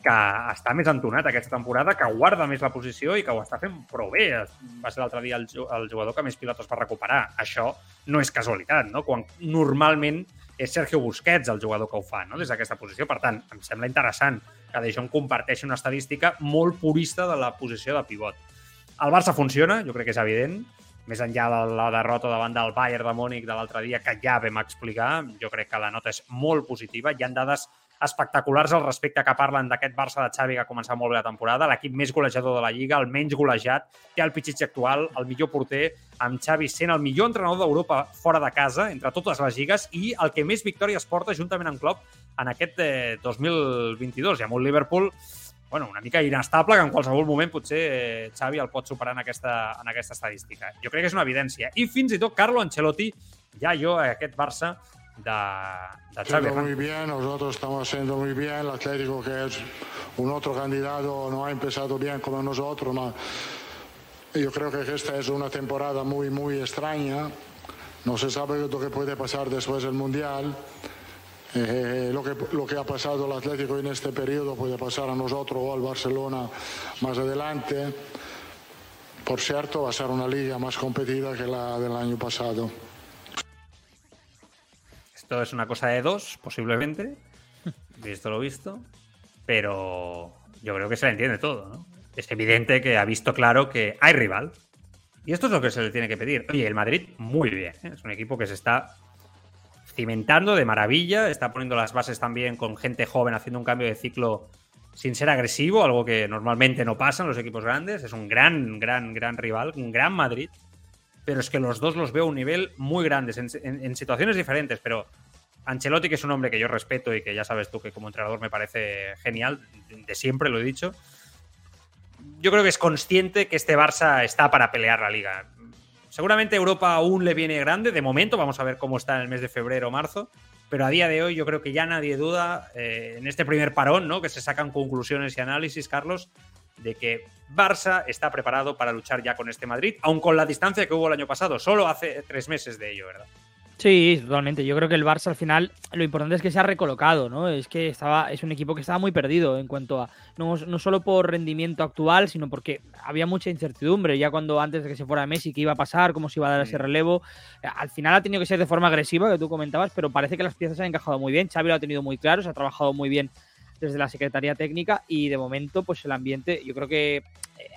que està més entonat aquesta temporada, que guarda més la posició i que ho està fent prou bé. Va ser l'altre dia el, ju- el jugador que més pilotes va recuperar. Això no és casualitat, no? Quan normalment és Sergio Busquets el jugador que ho fa, no? des d'aquesta posició. Per tant, em sembla interessant que De Jong comparteixi una estadística molt purista de la posició de pivot. El Barça funciona, jo crec que és evident, més enllà de la derrota davant del Bayern de Múnich de l'altre dia, que ja vam explicar, jo crec que la nota és molt positiva. Hi han dades espectaculars al respecte que parlen d'aquest Barça de Xavi que ha començat molt bé la temporada, l'equip més golejador de la Lliga, el menys golejat, té el pitxitx actual, el millor porter, amb Xavi sent el millor entrenador d'Europa fora de casa, entre totes les lligues, i el que més victòries porta juntament amb Klopp en aquest eh, 2022. I amb un Liverpool bueno, una mica inestable, que en qualsevol moment potser eh, Xavi el pot superar en aquesta, en aquesta estadística. Jo crec que és una evidència. I fins i tot Carlo Ancelotti, ja jo, a aquest Barça de Xavi muy bien, nosotros estamos haciendo muy bien. El Atlético, que es un otro candidato, no ha empezado bien como nosotros, ma yo creo que esta es una temporada muy, muy extraña. No se sabe lo que puede pasar después del Mundial. Eh, lo, que, lo que ha pasado al Atlético en este periodo puede pasar a nosotros o al Barcelona más adelante. Por cierto, va a ser una liga más competida que la del año pasado. Esto es una cosa de dos, posiblemente, visto lo visto, pero yo creo que se le entiende todo, ¿no? Es evidente que ha visto claro que hay rival. Y esto es lo que se le tiene que pedir. Oye, el Madrid, muy bien. ¿eh? Es un equipo que se está cimentando de maravilla, está poniendo las bases también con gente joven, haciendo un cambio de ciclo sin ser agresivo, algo que normalmente no pasa en los equipos grandes. Es un gran, gran, gran rival, un gran Madrid. Pero es que los dos los veo a un nivel muy grandes, en, situaciones diferentes, pero Ancelotti, que es un hombre que yo respeto y que ya sabes tú que como entrenador me parece genial, de siempre lo he dicho, yo creo que es consciente que este Barça está para pelear la liga. Seguramente Europa aún le viene grande, de momento, vamos a ver cómo está en el mes de febrero o marzo, pero a día de hoy yo creo que ya nadie duda eh, en este primer parón, ¿no? Que se sacan conclusiones y análisis, Carlos, de que Barça está preparado para luchar ya con este Madrid, aun con la distancia que hubo el año pasado, solo hace tres meses de ello, ¿verdad? Sí, totalmente. Yo creo que el Barça al final lo importante es que se ha recolocado, ¿no? Es que estaba, es un equipo que estaba muy perdido en cuanto a no, no solo por rendimiento actual, sino porque había mucha incertidumbre. Ya cuando antes de que se fuera Messi, qué iba a pasar, cómo se iba a dar ese relevo. Eh, Al final ha tenido que ser de forma agresiva, que tú comentabas, pero parece que las piezas se han encajado muy bien. Xavi lo ha tenido muy claro, se ha trabajado muy bien desde la Secretaría Técnica y de momento, pues el ambiente, yo creo que eh,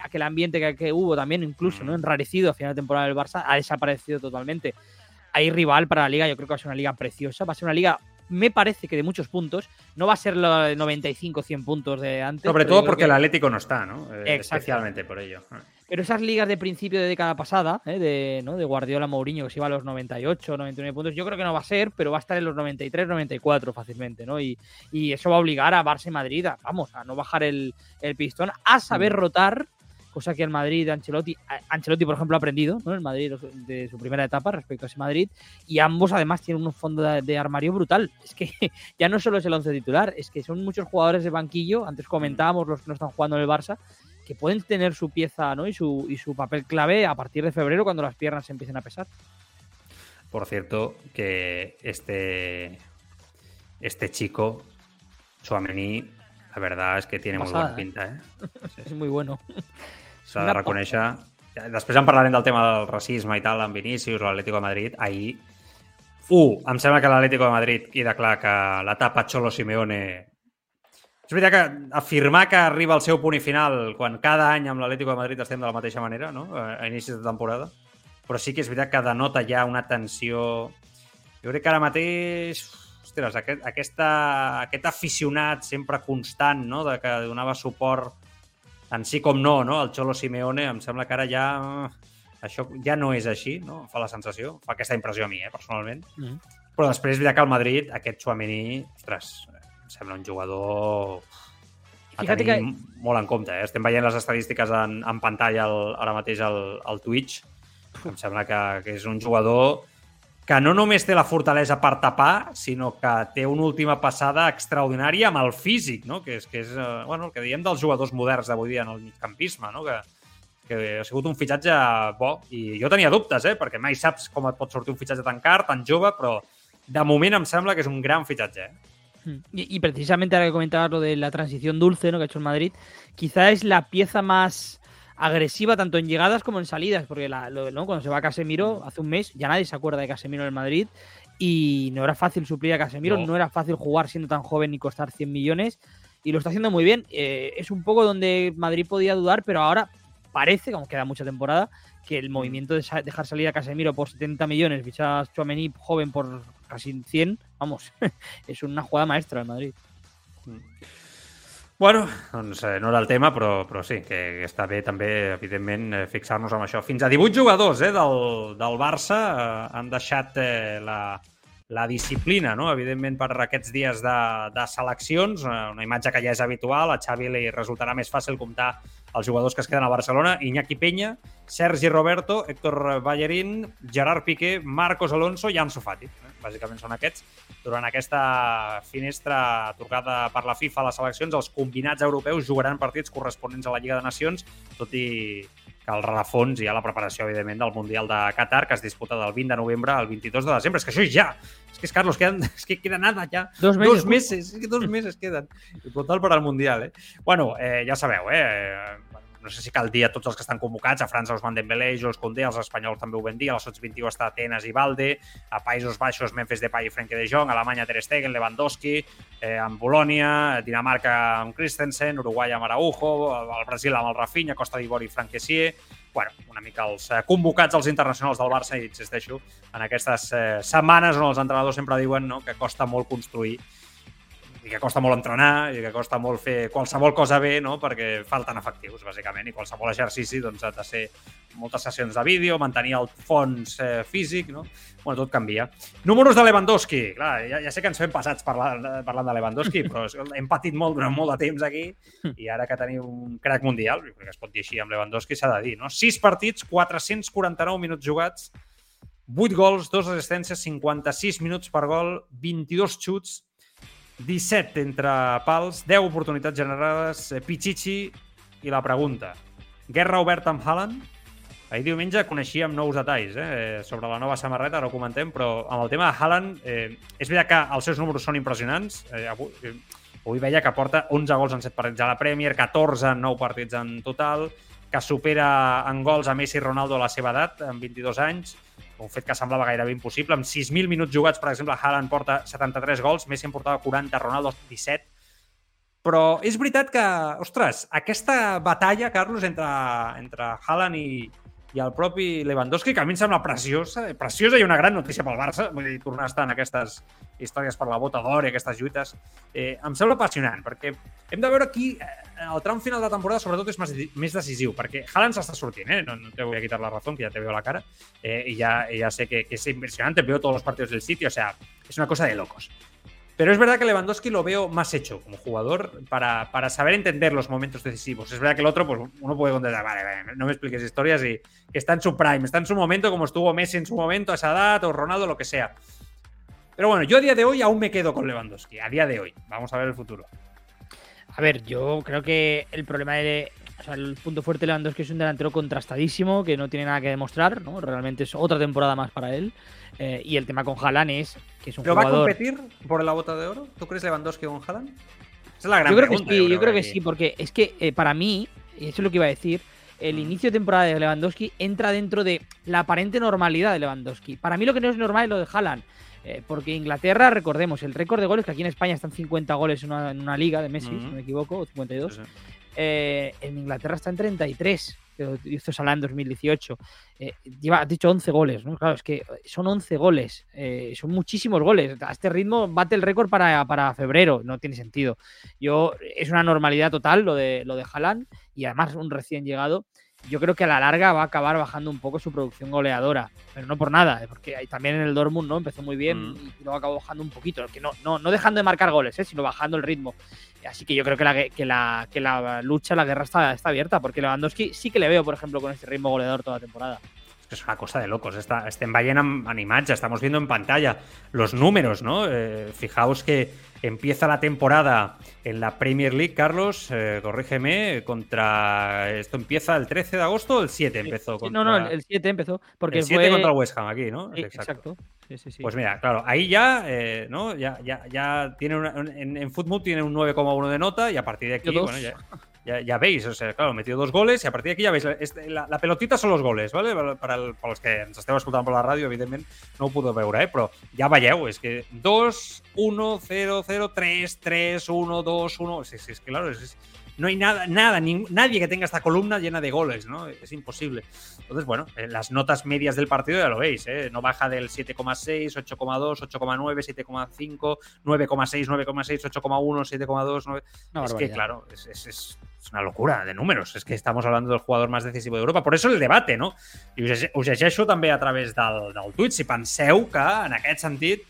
aquel ambiente que, que hubo también, incluso, ¿no? Enrarecido a final de temporada del Barça, ha desaparecido totalmente hay rival para la liga. Yo creo que va a ser una liga preciosa. Va a ser una liga, me parece que de muchos puntos. No va a ser los de 95, 100 puntos de antes. Sobre todo porque que- el Atlético no está, ¿no? Eh, especialmente por ello. Pero esas ligas de principio de década pasada, ¿eh? de, ¿no? de Guardiola Mourinho, que se iba a los 98, 99 puntos, yo creo que no va a ser, pero va a estar en los 93, 94 fácilmente, ¿no? Y, y eso va a obligar a Barça y Madrid a, vamos, a no bajar el, el pistón, a saber mm. rotar cosa que el Madrid, Ancelotti, Ancelotti por ejemplo ha aprendido, ¿no? El Madrid de su primera etapa respecto a ese Madrid y ambos además tienen un fondo de, armario brutal. Es que ya no solo es el once titular, es que son muchos jugadores de banquillo, antes comentábamos los que no están jugando en el Barça, que pueden tener su pieza ¿no? y, su, y su papel clave a partir de febrero cuando las piernas se empiecen a pesar. Por cierto, que este, este chico, Suamení, la verdad es que tiene muy buena pinta. ¿eh? Es muy bueno. S'ha de reconèixer... Després en parlarem del tema del racisme i tal amb Vinícius o l'Atlético de Madrid. Ahir, uh, em sembla que l'Atlético de Madrid queda clar que l'etapa Cholo Simeone és veritat que afirmar que arriba al seu punt i final quan cada any amb l'Atlético de Madrid estem de la mateixa manera, no? a inicis de temporada, però sí que és veritat que denota ja una tensió... Jo crec que ara mateix, ostres, aquest, aquesta, aquest aficionat sempre constant, no?, de que donava suport en sí com no, no? El Xolo Simeone, em sembla que ara ja això ja no és així, no? Em fa la sensació, fa aquesta impressió a mi, eh, personalment. Mm -hmm. Però després, és veritat que el Madrid, aquest Chouameni, ostres, em sembla un jugador a tenir que... molt en compte. Eh? Estem veient les estadístiques en, en pantalla el, ara mateix al, al Twitch. Em sembla que, que és un jugador que no només té la fortalesa per tapar, sinó que té una última passada extraordinària amb el físic, no? que és, que és eh, bueno, el que diem dels jugadors moderns d'avui dia en el migcampisme, no? que, que ha sigut un fitxatge bo. I jo tenia dubtes, eh? perquè mai saps com et pot sortir un fitxatge tan car, tan jove, però de moment em sembla que és un gran fitxatge. Eh? Y, y, precisamente ahora que comentabas lo de la transición dulce ¿no? que ha hecho el Madrid, quizá es la pieza más agresiva tanto en llegadas como en salidas, porque la, ¿no? cuando se va a Casemiro hace un mes ya nadie se acuerda de Casemiro en el Madrid y no era fácil suplir a Casemiro, no, era fácil jugar siendo tan joven y costar 100 millones y lo está haciendo muy bien. Eh, es un poco donde Madrid podía dudar, pero ahora parece, como queda mucha temporada, que el movimiento de dejar salir a Casemiro por 70 millones, fichar a Chouameni joven por casi 100, vamos, es una jugada maestra en Madrid. Mm. Bueno, doncs eh, no era el tema, però, però sí, que, que està bé també, evidentment, eh, fixar-nos en això. Fins a 18 jugadors eh, del, del Barça eh, han deixat eh, la, la disciplina, no? evidentment per aquests dies de, de seleccions, una imatge que ja és habitual, a Xavi li resultarà més fàcil comptar els jugadors que es queden a Barcelona, Iñaki Peña, Sergi Roberto, Héctor Ballerín, Gerard Piqué, Marcos Alonso i Ansu Fati. Bàsicament són aquests. Durant aquesta finestra trucada per la FIFA a les seleccions, els combinats europeus jugaran partits corresponents a la Lliga de Nacions, tot i que al rerefons hi ha la preparació, evidentment, del Mundial de Qatar, que es disputa del 20 de novembre al 22 de desembre. És que això és ja! És que, és, Carlos, queden, és que queda nada ja. Dos meses. Dos meses, és que dos meses queden. I total per al Mundial, eh? Bueno, eh, ja sabeu, eh? No sé si cal dir a tots els que estan convocats, a França Ousmane Dembélé, Jules Koundé, els espanyols també ho vam dir, a la Sots 21 està Atenas i Valde, a Països Baixos Memphis Depay i Frenkie de Jong, a Alemanya Ter Stegen, Lewandowski, eh, amb Bolònia, Dinamarca amb Christensen, Uruguai amb Araujo, el Brasil amb el Rafinha, Costa d'Ivori i Frank Kessier, bueno, una mica els eh, convocats als internacionals del Barça i insisteixo en aquestes eh, setmanes on els entrenadors sempre diuen no, que costa molt construir i que costa molt entrenar i que costa molt fer qualsevol cosa bé, no? perquè falten efectius, bàsicament, i qualsevol exercici doncs, ha de ser moltes sessions de vídeo, mantenir el fons eh, físic, no? Bueno, tot canvia. Números de Lewandowski. Clar, ja, ja sé que ens fem passats parlant, parlant de Lewandowski, però hem patit molt durant molt de temps aquí i ara que tenim un crack mundial, que es pot dir així amb Lewandowski, s'ha de dir, no? 6 partits, 449 minuts jugats, 8 gols, 2 assistències, 56 minuts per gol, 22 xuts, 17 entre pals, 10 oportunitats generades, eh, Pichichi i la pregunta. Guerra oberta amb Haaland? Ahir diumenge coneixíem nous detalls eh, sobre la nova samarreta, ara ho comentem, però amb el tema de Haaland, eh, és veritat que els seus números són impressionants. Eh, avui, eh, avui veia que porta 11 gols en 7 partits a la Premier, 14 en 9 partits en total, que supera en gols a Messi i Ronaldo a la seva edat, amb 22 anys, un fet que semblava gairebé impossible. Amb 6.000 minuts jugats, per exemple, Haaland porta 73 gols, Messi en portava 40, Ronaldo 17. Però és veritat que, ostres, aquesta batalla, Carlos, entre, entre Haaland i, i el propi Lewandowski, que a mi em sembla preciosa, preciosa i una gran notícia pel Barça, vull dir, tornar a estar en aquestes històries per la bota d'or i aquestes lluites, eh, em sembla apassionant, perquè hem de veure aquí eh, el tram final de temporada sobretot és més, més decisiu, perquè Haaland s'està sortint, eh? no, no te voy a quitar la razón, que ya te veo la cara, eh, y ya, ya sé que, que es impresionante, veo todos los partidos del sitio, o sea, es una cosa de locos. Pero es verdad que Lewandowski lo veo más hecho como jugador para, para, saber entender los momentos decisivos. Es verdad que el otro, pues uno puede contestar, vale, no me expliques historias y está en su prime, está en su momento como estuvo Messi en su momento, a esa edad, o Ronaldo, lo que sea. Pero bueno, yo a día de hoy aún me quedo con Lewandowski, a día de hoy. Vamos a ver el futuro. A ver, yo creo que el problema de. O sea, el punto fuerte de Lewandowski es un delantero contrastadísimo que no tiene nada que demostrar, ¿no? Realmente es otra temporada más para él. Eh, y el tema con Haaland es que es un ¿Pero jugador... va a competir por la bota de oro? ¿Tú crees Lewandowski con Haaland? Esa es la gran yo creo pregunta, que sí, yo creo creo que aquí. sí, porque es que eh, para mí, y eso es lo que iba a decir, el inicio de temporada de Lewandowski entra dentro de la aparente normalidad de Lewandowski. Para mí lo que no es normal es lo de Haaland. eh, porque Inglaterra, recordemos, el récord de goles, que aquí en España están 50 goles en una, en una liga de Messi, si Ujú. no me equivoco, o 52. Sí, sí. Eh, en Inglaterra está en 33, que hizo Salah en 2018. Eh, lleva, has dicho 11 goles, ¿no? Claro, es que son 11 goles, eh, son muchísimos goles. A este ritmo bate el récord para, para febrero, no tiene sentido. Yo, es una normalidad total lo de, lo de Haaland y además un recién llegado. Yo creo que a la larga va a acabar bajando un poco su producción goleadora, pero no por nada, eh, porque también en el Dortmund no empezó muy bien Mm. y luego acabó bajando un poquito, que no, no, no dejando de marcar goles, eh, sino bajando el ritmo. Así que yo creo que la, que la, que la lucha, la guerra está, está abierta, porque Lewandowski sí que le veo, por ejemplo, con este ritmo goleador toda la temporada. Es que es una cosa de locos. Está, este en Bayern Animacha, estamos viendo en pantalla los números, ¿no? Eh, fijaos que empieza la temporada en la Premier League, Carlos, eh, corrígeme, contra. Esto empieza el 13 de agosto o el 7 empezó. Contra... no, no, el 7 empezó, porque el 7 fue... contra el West Ham aquí, ¿no? Sí, exacto. Sí, sí, sí. Pues mira, claro, ahí ya, eh, ¿no? Ya, ya, ya tiene una- en, en fútbol tiene un 9,1 de nota y a partir de aquí, bueno, ya, ya, ya veis, o sea, claro, metió dos goles y a partir de aquí ya veis, este- la, la pelotita son los goles, ¿vale? Para, el- para los que ens esteu escoltant per la ràdio, evidentment, no podeu veure, eh? Però ja veieu, és que 2, 1, 0, 0, 3, 3, 1, 2, 1... Sí, sí, es que claro, es- es- no hay nada, nada, ni- nadie que tenga esta columna llena de goles, ¿no? Es imposible. Entonces, bueno, las notas medias del partido ya lo veis, ¿eh? No baja del 7,6, 8,2, 8,9, 7,5, 9,6, 9,6, 8,1, 7,2, 9... Una es que, claro, es, es- es- es una locura de números. Es que estamos hablando del jugador más decisivo d'Europa. Por eso el debate, no? I us, us llegeixo també a través del, del tuit. Si penseu que, en aquest sentit,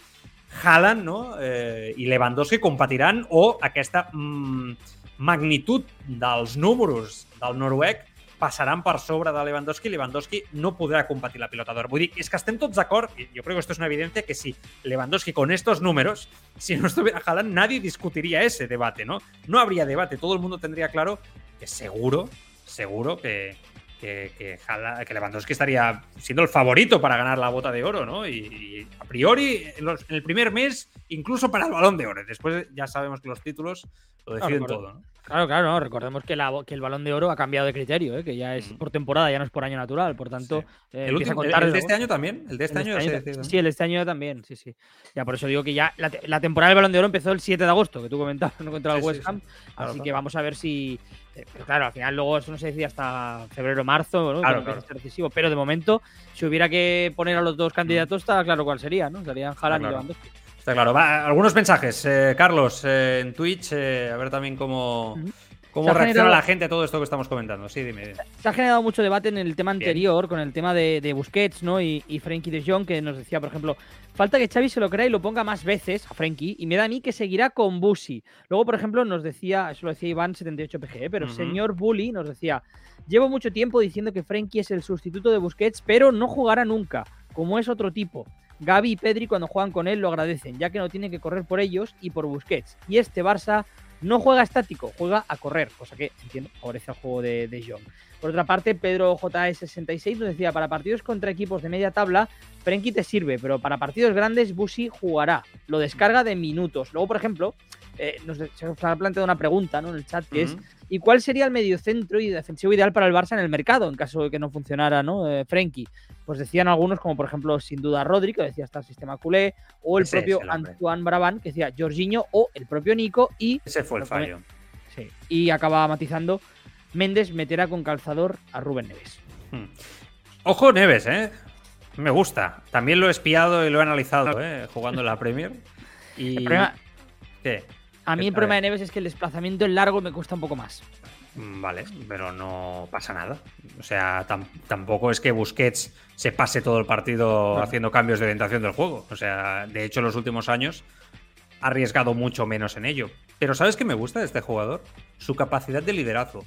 Haaland no? eh, i Lewandowski competiran o aquesta mm, magnitud dels números del noruec passaran per sobre de Lewandowski Lewandowski no podrà competir la pilota d'or. Vull dir, que estem tots d'acord, i jo crec que esto es una evidencia, que si Lewandowski con estos números, si no estuviera Haaland, nadie discutiría ese debate, ¿no? No habría debate, todo el mundo tendría claro que seguro, seguro que, que, que, que Lewandowski estaría siendo el favorito para ganar la bota de oro, ¿no? Y, y a priori, en, los- en el primer mes, incluso para el balón de oro. Después ya sabemos que los títulos lo deciden claro. todo, ¿no? Claro, claro, no. Recordemos que, la, que el balón de oro ha cambiado de criterio, ¿eh? que ya es por temporada, ya no es por año natural. Por tanto, Sí. eh, El, último- de este año también, el de este El año decide, ¿no? Sí, el de este año también, sí, sí. Ya por eso digo que ya la, te- la temporada del Balón de Oro empezó el 7 de agosto, que tú comentabas, no contra el Sí, West sí. Ham. Claro, así claro. que vamos a ver si. Eh, claro, al final luego eso no se decía hasta febrero marzo. Pero de momento, si hubiera que poner a los dos candidatos, está claro cuál sería, ¿no? Serían Haaland claro. y Lewandowski. Está claro. Va, algunos mensajes, eh, Carlos, eh, en Twitch, eh, a ver también cómo. Cómo reacciona generado- la gente a todo esto que estamos comentando. Sí, dime. dime. Se ha generado mucho debate en el tema Bien. anterior, con el tema de, de Busquets ¿no? y, y Frenkie de Jong, que nos decía, por ejemplo, falta que Xavi se lo crea y lo ponga más veces a Frenkie, y me da a mí que seguirá con Busi. Luego, por ejemplo, nos decía, eso lo decía Iván 78PG, ¿eh? pero el Ujú. señor Bully nos decía, llevo mucho tiempo diciendo que Frenkie es el sustituto de Busquets, pero no jugará nunca, como es otro tipo. Gaby y Pedri cuando juegan con él lo agradecen, ya que no tiene que correr por ellos y por Busquets. Y este Barça no juega estático, juega a correr, cosa que entiendo favorece al juego de, de Jong. Por otra parte, Pedro JS66 nos decía, para partidos contra equipos de media tabla, Frenkie te sirve, pero para partidos grandes, Busi jugará. Lo descarga de minutos. Luego, por ejemplo, eh, nos, se nos ha planteado una pregunta ¿no? en el chat, que es. ¿y cuál sería el mediocentro y defensivo ideal para el Barça en el mercado, en caso de que no funcionara ¿no? Eh, Frenkie? Pues decían algunos, como por ejemplo, sin duda Rodri, que decía hasta el sistema culé, o el Ese propio el. Antoine Brabant, que decía Jorginho, o el propio Nico, y Ese fue el fallo. Sí. Y acaba matizando. Méndez meterá con calzador a Rubén Neves. Hmm. Ojo Neves, ¿eh? Me gusta. También lo he espiado y lo he analizado, ¿eh? Jugando en la Premier. Y... ¿Qué? A mí el problema de Neves es que el desplazamiento en largo me cuesta un poco más. Mm, vale, pero no pasa nada. O sea, tampoco es que Busquets se pase todo el partido haciendo cambios de orientación del juego. O sea, de hecho, en los últimos años ha arriesgado mucho menos en ello. Pero ¿sabes qué me gusta de este jugador? Su capacidad de liderazgo.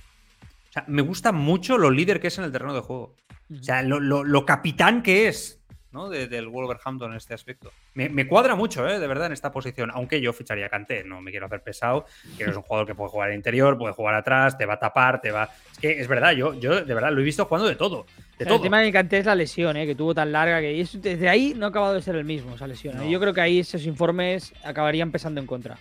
O sea, me gusta mucho lo líder que es en el terreno de juego. O sea, lo, capitán que es ¿no? del Wolverhampton en este aspecto. Me, cuadra mucho, ¿eh? de verdad, en esta posición. Aunque yo ficharía a Kanté, no me quiero hacer pesado. Que es un jugador que puede jugar al interior, puede jugar atrás, te va a tapar, te va. Es que es verdad, yo, yo de verdad lo he visto jugando de todo. De todo. El tema de Kanté es la lesión, ¿eh? que tuvo tan larga que desde ahí no ha acabado de ser el mismo, esa lesión. ¿eh? Yo creo que ahí esos informes acabarían pesando en contra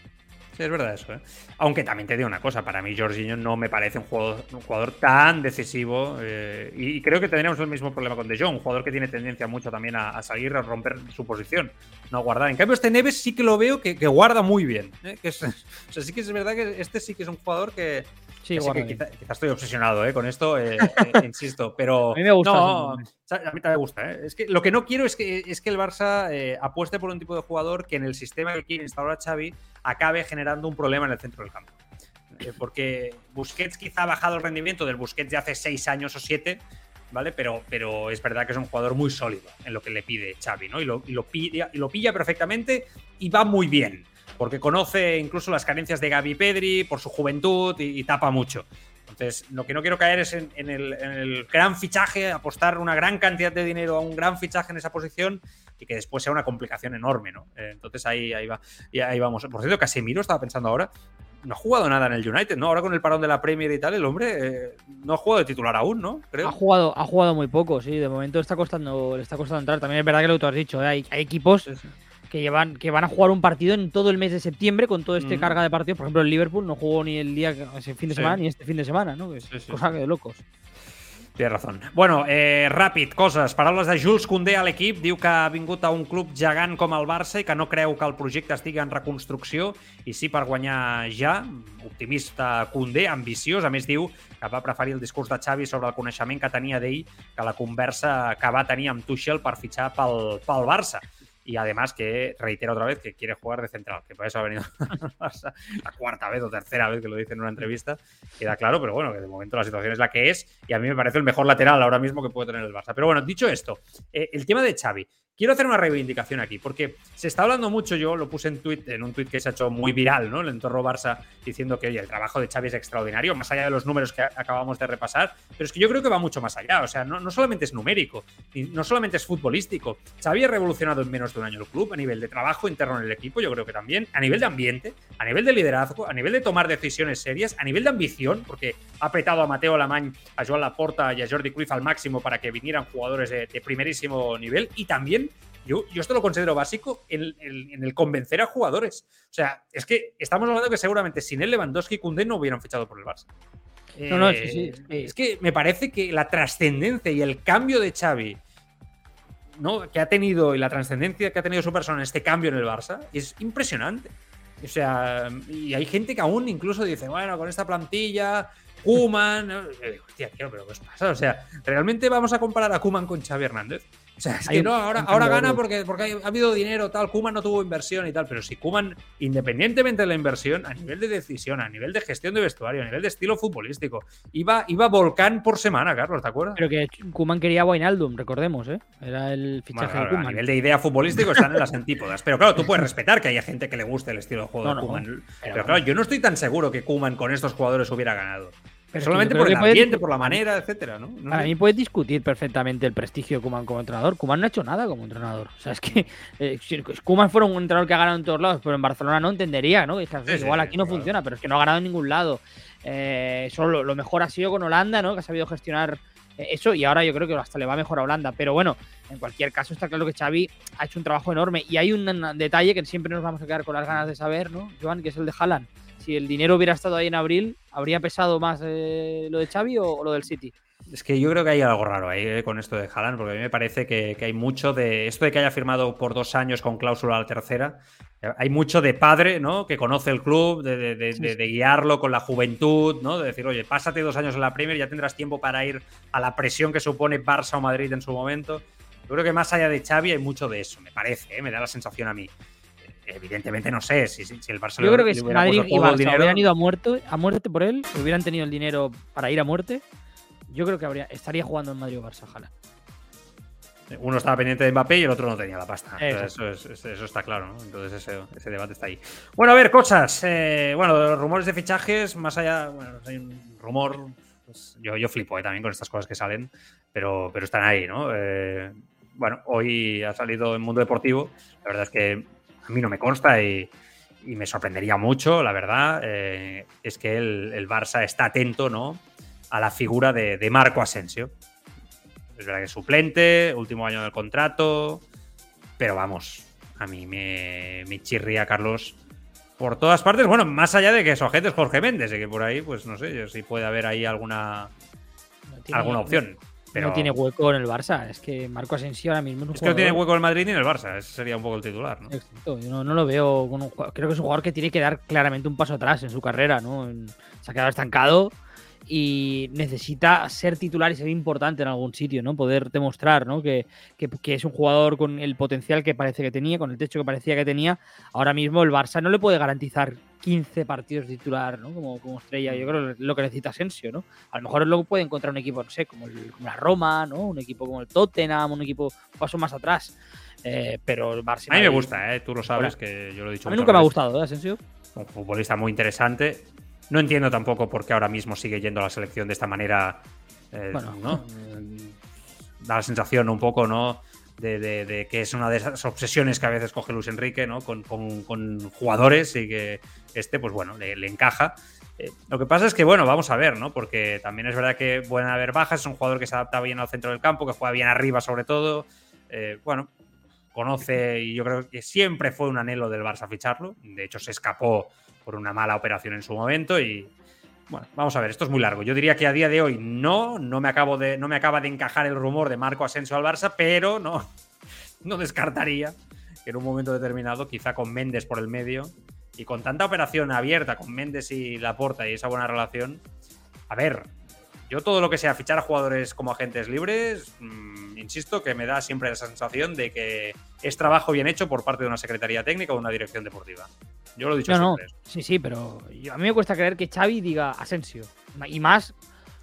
es verdad eso, ¿eh? Aunque también te digo una cosa, para mí Jorginho no me parece un jugador, un jugador tan decisivo eh, y, creo que tendríamos el mismo problema con De Jong, un jugador que tiene tendencia mucho también a, salir, a romper su posición, no a guardar. En cambio este Neves sí que lo veo que, guarda muy bien, ¿eh? que o sea, sí que es verdad que este sí que es un jugador que, Sí, que quizás estoy obsesionado ¿eh? con esto, eh, eh, insisto, pero. A mí me gusta. No, a mí también me gusta. Es que lo que no quiero es que, es que el Barça apueste por un tipo de jugador que en el sistema que quiere instalar a Xavi acabe generando un problema en el centro del campo. porque Busquets quizá ha bajado el rendimiento del Busquets de hace seis años o siete, ¿vale? Pero, pero es verdad que es un jugador muy sólido en lo que le pide Xavi, ¿no? Y lo, y lo, pilla, y lo pilla perfectamente y va muy bien porque conoce incluso las carencias de Gaby Pedri por su juventud y, tapa mucho. Entonces, lo que no quiero caer es en, el, gran fichaje, apostar una gran cantidad de dinero a un gran fichaje en esa posición y que después sea una complicación enorme, ¿no? Eh, entonces ahí, ahí, va, y ahí vamos. Por cierto, Casemiro estaba pensando ahora, no ha jugado nada en el United, ¿no? Ahora con el parón de la Premier y tal, el hombre eh, no ha jugado de titular aún, ¿no? Ha jugado, ha jugado muy poco, sí. De momento está costando, le está costando entrar. También es verdad que lo que tú has dicho, ¿eh? hay, equipos que llevan que van a jugar un partido en todo el mes de septiembre con todo este carga de partidos. Por ejemplo, el Liverpool no jugó ni el día ese fin de semana ni este fin de semana, ¿no? Es cosa de locos. Tienes razón. Bueno, eh, ràpid, coses. Paraules de Jules Koundé a l'equip. Diu que ha vingut a un club gegant com el Barça i que no creu que el projecte estigui en reconstrucció i sí per guanyar ja. Optimista Koundé, ambiciós. A més, diu que va preferir el discurs de Xavi sobre el coneixement que tenia d'ell que la conversa que va tenir amb Tuchel per fitxar pel, pel Barça y además que reitera otra vez que quiere jugar de central, que por eso ha venido la cuarta vez o tercera vez que lo dice en una entrevista, queda claro, pero bueno, que de momento la situación es la que es y a mí me parece el mejor lateral ahora mismo que puede tener el Barça. Pero bueno, dicho esto, eh, el tema de Xavi, quiero hacer una reivindicación aquí, porque se está hablando mucho, yo lo puse en, tweet, en un tuit que se ha hecho muy viral, ¿no? El entorno Barça diciendo que, oye, el trabajo de Xavi es extraordinario, más allá de los números que acabamos de repasar, pero es que yo creo que va mucho más allá, o sea, no, solamente es numérico, no solamente es futbolístico, Xavi ha revolucionado en menos de un año el club, a nivel de trabajo interno en el equipo, yo creo que también, a nivel de ambiente, a nivel de liderazgo, a nivel de tomar decisiones serias, a nivel de ambición, porque ha apretado a Mateo Alemany, a Joan Laporta y a Jordi Cruyff al máximo para que vinieran jugadores de, primerísimo nivel, y también yo, yo, esto lo considero básico en, el convencer a jugadores. O sea, es que estamos hablando que seguramente sin él Lewandowski y Koundé no hubieran fichado por el Barça. No, no, sí, sí, Es que me parece que la trascendencia y el cambio de Xavi ¿no? que ha tenido y la trascendencia que ha tenido su persona en este cambio en el Barça es impresionante. O sea, y hay gente que aún incluso dice, bueno, con esta plantilla, Kuman. hostia, tío, pero ¿qué os pasa? O sea, ¿realmente vamos a comparar a Kuman con Xavi Hernández? O sea, es que no, ahora, ahora gana porque, porque ha habido dinero, tal. Kuman no tuvo inversión y tal. Pero si Kuman, independientemente de la inversión, a nivel de decisión, a nivel de gestión de vestuario, a nivel de estilo futbolístico, iba, iba volcán por semana, Carlos, ¿te acuerdas? Pero que Kuman quería a Wijnaldum, recordemos, ¿eh? Era el fichaje de Kuman. A nivel de idea futbolístico están en las antípodas. Pero claro, tú puedes respetar que haya gente que le guste el estilo de juego de Kuman. pero, claro, yo no estoy tan seguro que Kuman con estos jugadores hubiera ganado. Solamente por el ambiente, por la manera, etcétera, ¿no? a mí puedes discutir perfectamente el prestigio de Kuman como entrenador. Kuman no ha hecho nada como entrenador. O sea, es que eh, si Kuman fuera un entrenador que ha ganado en todos lados, pero en Barcelona no entendería, ¿no? igual aquí no funciona, pero es que no ha ganado en ningún lado. Eh, solo lo mejor ha sido con Holanda, ¿no? Que ha sabido gestionar eh, eso y ahora yo creo que hasta le va mejor a Holanda. Pero bueno, en cualquier caso está claro que Xavi ha hecho un trabajo enorme. Y hay un detalle que siempre nos vamos a quedar con las ganas de saber, ¿no, Joan? Que es el de Haaland si el dinero hubiera estado ahí en abril, ¿habría pesado más eh, lo de Xavi o, lo del City? Es que yo creo que hay algo raro ahí eh, con esto de Haaland, porque a mí me parece que, hay mucho de. Esto de que haya firmado por dos años con cláusula a la tercera, hay mucho de padre, ¿no? Que conoce el club, de, guiarlo con la juventud, ¿no? De decir, oye, pásate dos años en la Premier, ya tendrás tiempo para ir a la presión que supone Barça o Madrid en su momento. Yo creo que más allá de Xavi hay mucho de eso, me parece, ¿eh? me da la sensación a mí. Evidentemente no sé si, el Barça Yo creo que si Madrid y Barça hubieran ido a muerte, a muerte por él, hubieran tenido el dinero para ir a muerte, yo creo que habría, estaría jugando en Madrid o Barça, ojalá. Uno estaba pendiente de Mbappé y el otro no tenía la pasta. Eso, está claro, ¿no? Entonces ese, debate está ahí. Bueno, a ver, cosas. Eh, bueno, rumores de fichajes, más allá, bueno, hay un rumor. Pues, yo, yo flipo eh, también con estas cosas que salen, pero, pero están ahí, ¿no? Eh, bueno, hoy ha salido en Mundo Deportivo. La verdad es que a mí no me consta y, me sorprendería mucho, la verdad. es que el, el Barça está atento, ¿no? a la figura de, Marco Asensio. Es verdad que es suplente, último año del contrato, pero vamos, a mí me, me chirría Carlos por todas partes. Bueno, más allá de que su agente es Jorge Méndez, y que por ahí, pues no sé, si puede haber ahí alguna, alguna opción. Pero... No tiene hueco en el Barça. Es que Marco Asensio ahora mismo es, es que no tiene hueco en el Madrid ni en el Barça. Ese sería un poco el titular, ¿no? Exacto. Yo no, lo veo. Creo que es un jugador que tiene que dar claramente un paso atrás en su carrera, ¿no? Se ha quedado estancado y necesita ser titular y ser importante en algún sitio, ¿no? Poder demostrar, ¿no? Que, es un jugador con el potencial que parece que tenía, con el techo que parecía que tenía. Ahora mismo el Barça no le puede garantizar 15 partidos titular, ¿no? Como, como estrella. Yo creo que lo que necesita Asensio, ¿no? A lo mejor luego puede encontrar un equipo, no sé, como, la Roma, ¿no? Un equipo como el Tottenham, un equipo un paso más atrás. Eh, pero el Barça. A mí me gusta, ¿eh? Tú lo sabes, que yo lo he dicho. A mí nunca me ha gustado, ¿eh, Asensio? Un futbolista muy interesante. No entiendo tampoco por qué ahora mismo sigue yendo a la selección de esta manera. Eh, bueno. ¿no? Da la sensación un poco, ¿no? De, que es una de esas obsesiones que a veces coge Luis Enrique, ¿no? Con, jugadores y que este, pues bueno, le, encaja. Eh, lo que pasa es que, bueno, vamos a ver, ¿no? Porque también es verdad que pueden haber bajas, es un jugador que se adapta bien al centro del campo, que juega bien arriba sobre todo. Eh, bueno, conoce y yo creo que siempre fue un anhelo del Barça ficharlo. De hecho, se escapó por una mala operación en su momento y bueno, vamos a ver, esto es muy largo. Yo diría que a día de hoy no, no me, acabo de, no me acaba de encajar el rumor de Marco Asensio al Barça, pero no, no descartaría que en un momento determinado, quizá con Méndez por el medio y con tanta operación abierta con Méndez y Laporta y esa buena relación, a ver, yo todo lo que sea fichar a jugadores como agentes libres, mm, insisto que me da siempre esa sensación de que es trabajo bien hecho por parte de una secretaría técnica o una dirección deportiva. Yo lo he dicho siempre. Sí, sí, pero a mí me cuesta creer que Xavi diga Asensio. Y más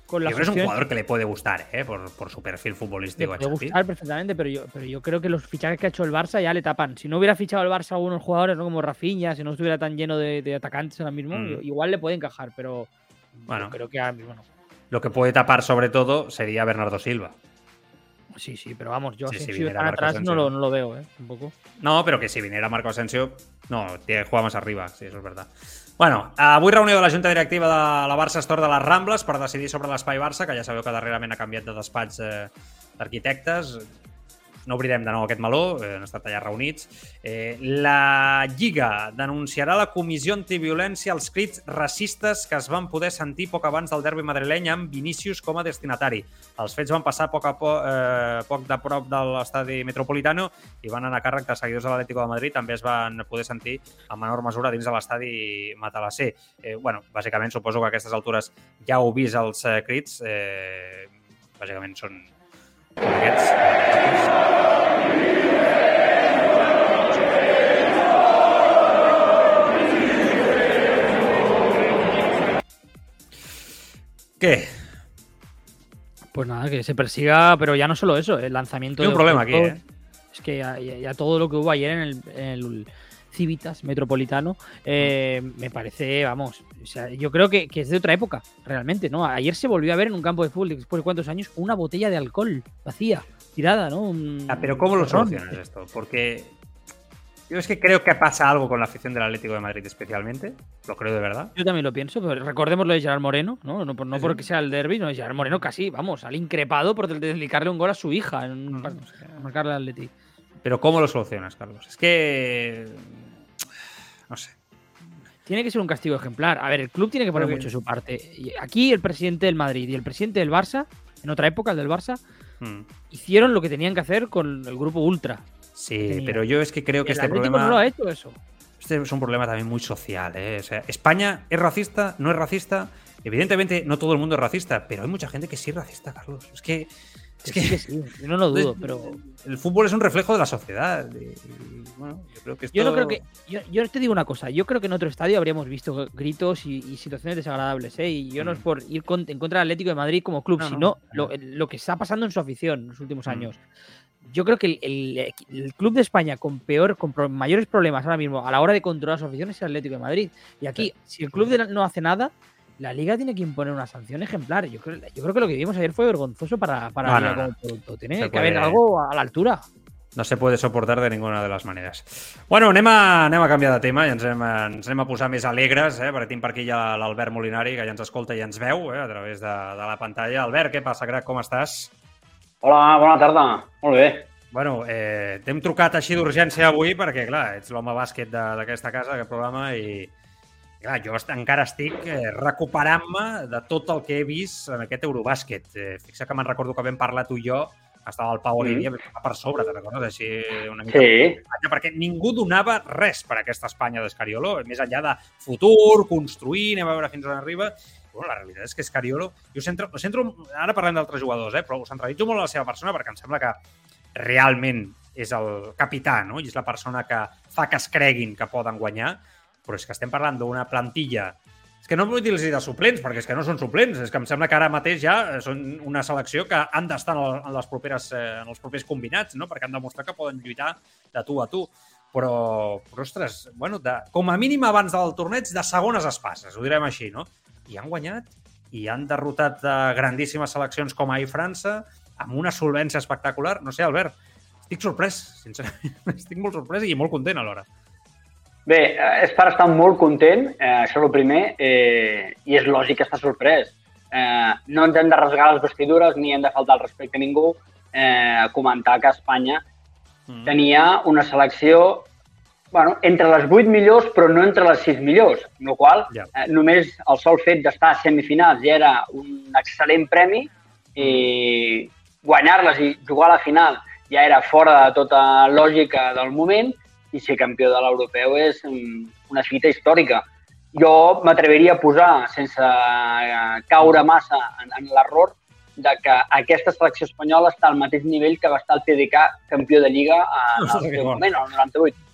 con la es un jugador que le puede gustar, ¿eh? por, su perfil futbolístico. Le puede gustar perfectamente, pero yo, pero yo creo que los fichajes que ha hecho el Barça ya le tapan. Si no hubiera fichado el Barça algunos jugadores, ¿no? como Rafinha, si no estuviera tan lleno de, atacantes ahora mismo, mm. igual le puede encajar, pero bueno, creo que bueno, lo que puede tapar sobre todo sería Bernardo Silva. Sí, sí, pero vamos, yo si atrás no lo, no lo, veo, ¿eh? Un poco. No, pero que si viniera Marco Asensio, no, juega más arriba, sí, eso es verdad. Bueno, avui reunió de la Junta Directiva de la Barça Store de les Rambles per decidir sobre l'espai Barça, que ja sabeu que darrerament ha canviat de despatx eh, d'arquitectes no obrirem de nou aquest meló, eh, han estat allà reunits. Eh, la Lliga denunciarà la comissió antiviolència als crits racistes que es van poder sentir poc abans del derbi madrileny amb Vinícius com a destinatari. Els fets van passar poc a poc, eh, poc de prop de l'estadi Metropolitano i van anar a càrrec de seguidors de l'Atlético de Madrid. També es van poder sentir en menor mesura dins de l'estadi Matalassé. Eh, bueno, bàsicament suposo que a aquestes altures ja heu vist els eh, crits. Eh, bàsicament són. ¿Qué? Pues nada, que se persiga, pero ya no solo eso, el lanzamiento Hay un problema aquí, ¿eh? Es que ya, todo lo que hubo ayer en el, en el Civitas Metropolitano, eh, me parece, vamos, o sea, yo creo que, es de otra época, realmente, ¿no? Ayer se volvió a ver en un campo de fútbol después de cuántos años una botella de alcohol vacía, tirada, ¿no? Ah, pero ¿cómo lo solucionas esto? Porque yo es que creo que pasa algo con la afición del Atlético de Madrid especialmente, lo creo de verdad. Yo también lo pienso, pero recordemos lo de Gerard Moreno, ¿no? No, no porque sea el derby, no, Gerard Moreno casi, vamos, al increpado por dedicarle un gol a su hija en marcarle al Atlético. Pero ¿cómo lo solucionas, Carlos? Es que no sé. Tiene que ser un castigo ejemplar. A ver, el club tiene que poner mucho su parte. Aquí el presidente del Madrid y el presidente del Barça en otra época, el del Barça, mm. hicieron lo que tenían que hacer con el grupo Ultra. Sí, pero yo es que creo que este problema. no lo ha hecho eso. Este es un problema también muy social. ¿eh? O sea, España es racista, no es racista. Evidentemente, no todo el mundo es racista, pero hay mucha gente que sí es racista, Carlos. Es que. Es que, sí, yo no lo dudo, pero. El fútbol es un reflejo de la sociedad. bueno, yo creo que esto... Yo no creo que. Yo, te digo una cosa, yo creo que en otro estadio habríamos visto gritos y, situaciones desagradables, ¿eh? Y yo no es mm. por ir en contra del Atlético de Madrid como club, sino Lo, lo, que está pasando en su afición en los últimos mm. años yo creo que el, club de España con peor, con mayores problemas ahora mismo a la hora de controlar sus aficiones es el Atlético de Madrid. Y aquí, si el club no hace nada, la liga tiene que imponer una sanción ejemplar. Yo creo, yo creo que lo que vimos ayer fue vergonzoso para, para la liga como producto. Tiene que haber algo a la altura. No se puede soportar de ninguna de las maneras. Bueno, anem a, anem a canviar de tema i ens anem, ens anem a posar més alegres, eh? perquè tinc per aquí ja l'Albert Molinari, que ja ens escolta i ens veu eh? a través de, de la pantalla. Albert, què passa, crac? Com estàs? Hola, bona tarda. Molt bé. Bueno, eh, t'hem trucat així d'urgència avui perquè, clar, ets l'home bàsquet d'aquesta casa, d'aquest programa, i, clar, jo encara estic eh, recuperant-me de tot el que he vist en aquest Eurobàsquet. Eh, fixa que me'n recordo que vam parlar tu i jo, estava el Pau Olivia mm. per sobre, te recordes? Així una mica sí. perquè ningú donava res per aquesta Espanya d'Escariolo, més enllà de futur, construir, anem a veure fins on arriba, bueno, la realitat és que Escariolo... Jo centro, centro, ara parlem d'altres jugadors, eh, però ho centralitzo molt en la seva persona perquè em sembla que realment és el capità, no? I és la persona que fa que es creguin que poden guanyar, però és que estem parlant d'una plantilla és que no vull dir-los de suplents, perquè és que no són suplents, és que em sembla que ara mateix ja són una selecció que han d'estar en, les properes, eh, en els propers combinats, no? perquè han demostrat que poden lluitar de tu a tu. Però, però ostres, bueno, de, com a mínim abans del torneig, de segones espases, ho direm així, no? i han guanyat i han derrotat de grandíssimes seleccions com ahir França amb una solvència espectacular. No sé, Albert, estic sorprès, sincerament. Estic molt sorprès i molt content alhora. Bé, eh, és per estar molt content, eh, això és el primer, eh, i és lògic estar sorprès. Eh, no ens hem de rasgar les vestidures ni hem de faltar el respecte a ningú eh, comentar que Espanya mm. tenia una selecció bueno, entre les 8 millors, però no entre les 6 millors, amb la qual yeah. eh, només el sol fet d'estar a semifinals ja era un excel·lent premi i guanyar-les i jugar a la final ja era fora de tota lògica del moment i ser campió de l'europeu és una fita històrica. Jo m'atreviria a posar, sense eh, caure massa en, en l'error, de que aquesta selecció espanyola està al mateix nivell que va estar el TDK campió de Lliga en el seu moment, el 98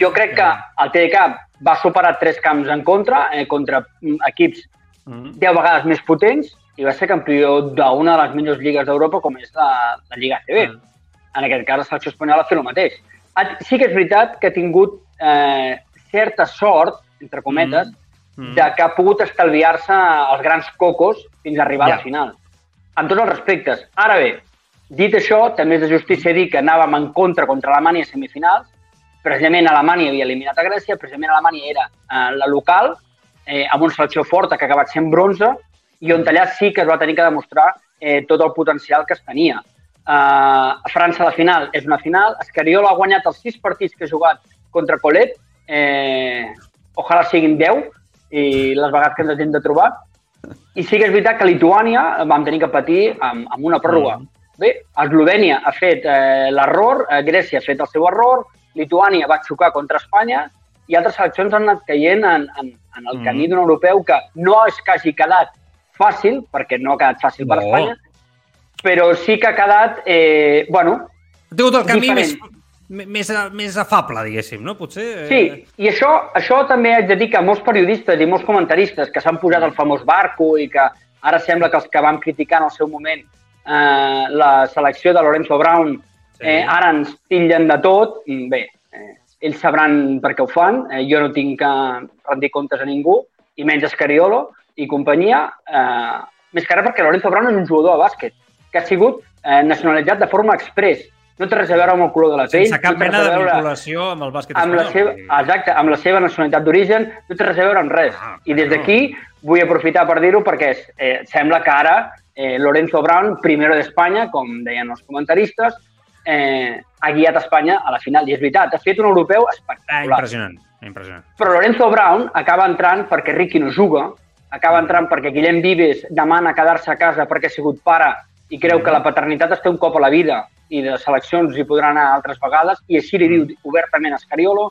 jo crec que el TDK va superar tres camps en contra, eh, contra equips mm. deu vegades més potents i va ser campió d'una de les millors lligues d'Europa com és la, la Lliga. Mm. En aquest cas, la selecció espanyola fet el mateix. Sí que és veritat que ha tingut eh, certa sort, entre cometes, mm. Mm. de que ha pogut estalviar-se els grans cocos fins a arribar ja. a la final. Amb tots els respectes. Ara bé, dit això, també és de justícia dir que anàvem en contra contra Alemanya a semifinals, precisament Alemanya havia eliminat a Grècia, precisament Alemanya era eh, la local, eh, amb una selecció forta que ha acabat sent bronze, i on allà sí que es va tenir que demostrar eh, tot el potencial que es tenia. Eh, a França la final és una final, Escariol ha guanyat els sis partits que ha jugat contra Colet, eh, ojalà siguin 10, i les vegades que ens hem de trobar, i sí que és veritat que Lituània vam tenir que patir amb, amb una pròrroga. Mm. Bé, Eslovènia ha fet eh, l'error, eh, Grècia ha fet el seu error, Lituània va xocar contra Espanya i altres seleccions han anat caient en, en, en el mm. camí d'un europeu que no és que hagi quedat fàcil, perquè no ha quedat fàcil no. per Espanya, però sí que ha quedat, eh, bueno, ha tingut el camí més, més, més afable, diguéssim, no? Potser... Eh... Sí, i això, això també haig de dir que molts periodistes i molts comentaristes que s'han posat el famós barco i que ara sembla que els que vam criticar en el seu moment eh, la selecció de Lorenzo Brown Eh, ara ens tillen de tot. Bé, eh, ells sabran per què ho fan. Eh, jo no tinc que rendir comptes a ningú, i menys Escariolo i companyia. Eh, més que res perquè Lorenzo Brown és un jugador de bàsquet que ha sigut eh, nacionalitzat de forma express. No té res a veure amb el color de la pell. Sense cap no mena de vinculació amb el bàsquet amb. La seva, exacte, amb la seva nacionalitat d'origen, no té res a veure amb res. Ah, I des d'aquí vull aprofitar per dir-ho perquè eh, sembla que ara eh, Lorenzo Brown, primero d'Espanya, com deien els comentaristes, eh, ha guiat Espanya a la final. I és veritat, ha fet un europeu espectacular. Ah, impressionant, impressionant. Però Lorenzo Brown acaba entrant perquè Ricky no juga, acaba entrant perquè Guillem Vives demana quedar-se a casa perquè ha sigut pare i creu que la paternitat es té un cop a la vida i de seleccions hi podran anar altres vegades, i així li diu obertament a Escariolo,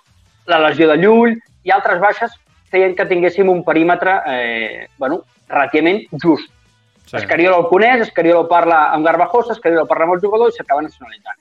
la lesió de Llull i altres baixes feien que tinguéssim un perímetre eh, bueno, relativament just. Sí. Escariolo el coneix, Escariolo parla amb Garbajosa, Escariolo parla amb el jugador i s'acaba nacionalitzant.